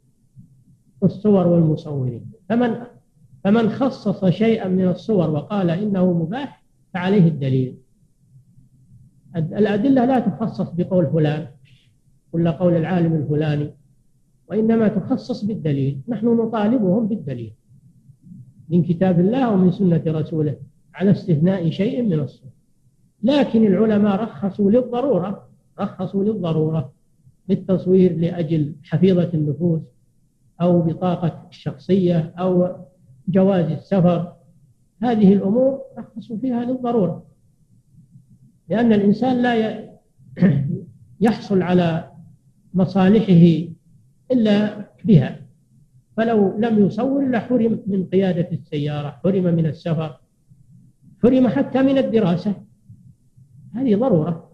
الصور والمصورين. فمن فمن خصص شيئا من الصور وقال إنه مباح فعليه الدليل. الأدلة لا تخصص بقول فلان ولا قول العالم الفلاني وإنما تخصص بالدليل. نحن نطالبهم بالدليل من كتاب الله ومن سنة رسوله على استثناء شيء من الصور. لكن العلماء رخصوا للضرورة رخصوا للضرورة بالتصوير لأجل حفيظة النفوس أو بطاقة الشخصية أو جواز السفر. هذه الأمور رخصوا فيها للضرورة لأن الإنسان لا *clears throat* يحصل على مصالحه إلا بها. فلو لم يصور لحرم من قيادة السيارة حرم من السفر حرم حتى من الدراسة. هذه ضرورة.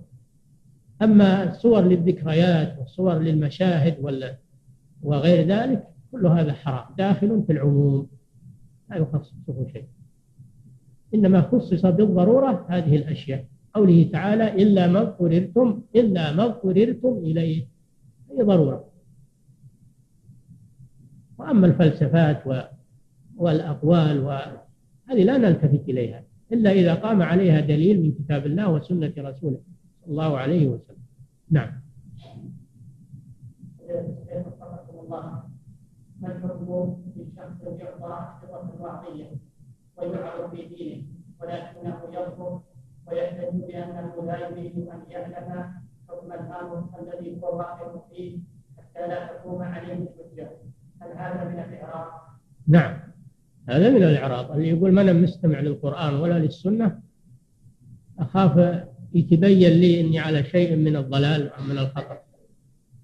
أما الصور للذكريات والصور للمشاهد ولا وغير ذلك كل هذا حرام. داخل في العموم. لا يخصصه شيء. إنما خصص بالضرورة هذه الأشياء. قوله تعالى إلا ما اضطررتم إلا ما اضطررتم إليه. هي ضرورة. وأما الفلسفات والأقوال وهذه لا نلتفت إليها. إلا إذا قام عليها دليل من كتاب الله وسنة رسوله. صلى الله عليه وسلم. نعم. ما الحكم في شخص يعطى حفظة واقية ويلعب في دينه ولكنه يرفض ويحتج بأنه لا يريد أن يعلم حكم الأمر الذي هو واقع فيه حتى لا تقوم عليه الحجة هل هذا من الإعراض؟ نعم. هذا من الإعراض اللي يقول ما أنا مستمع للقرآن ولا للسنة أخاف يتبين لي أني على شيء من الضلال أو من الخطر.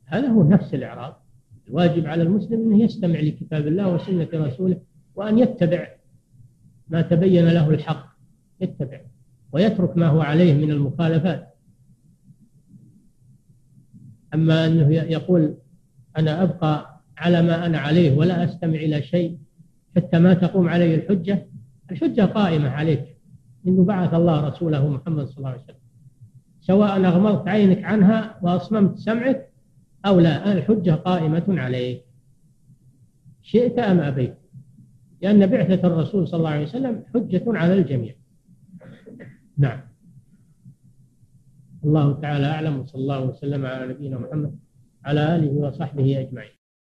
هذا هو نفس الإعراض الواجب على المسلم أنه يستمع لكتاب الله وسنة رسوله وأن يتبع ما تبين له الحق يتبع ويترك ما هو عليه من المخالفات. أما أنه يقول أنا أبقى على ما أنا عليه ولا أستمع إلى شيء حتى ما تقوم علي الحجة الحجة قائمة عليك منذ بعث الله رسوله محمد صلى الله عليه وسلم. سواء أغمضت عينك عنها وأصممت سمعك أو لا الحجة قائمة عليك. شئت أم أبيت؟ لأن بعثة الرسول صلى الله عليه وسلم حجة على الجميع. نعم. الله تعالى أعلم وصلى الله وسلم على نبينا محمد على آله وصحبه أجمعين.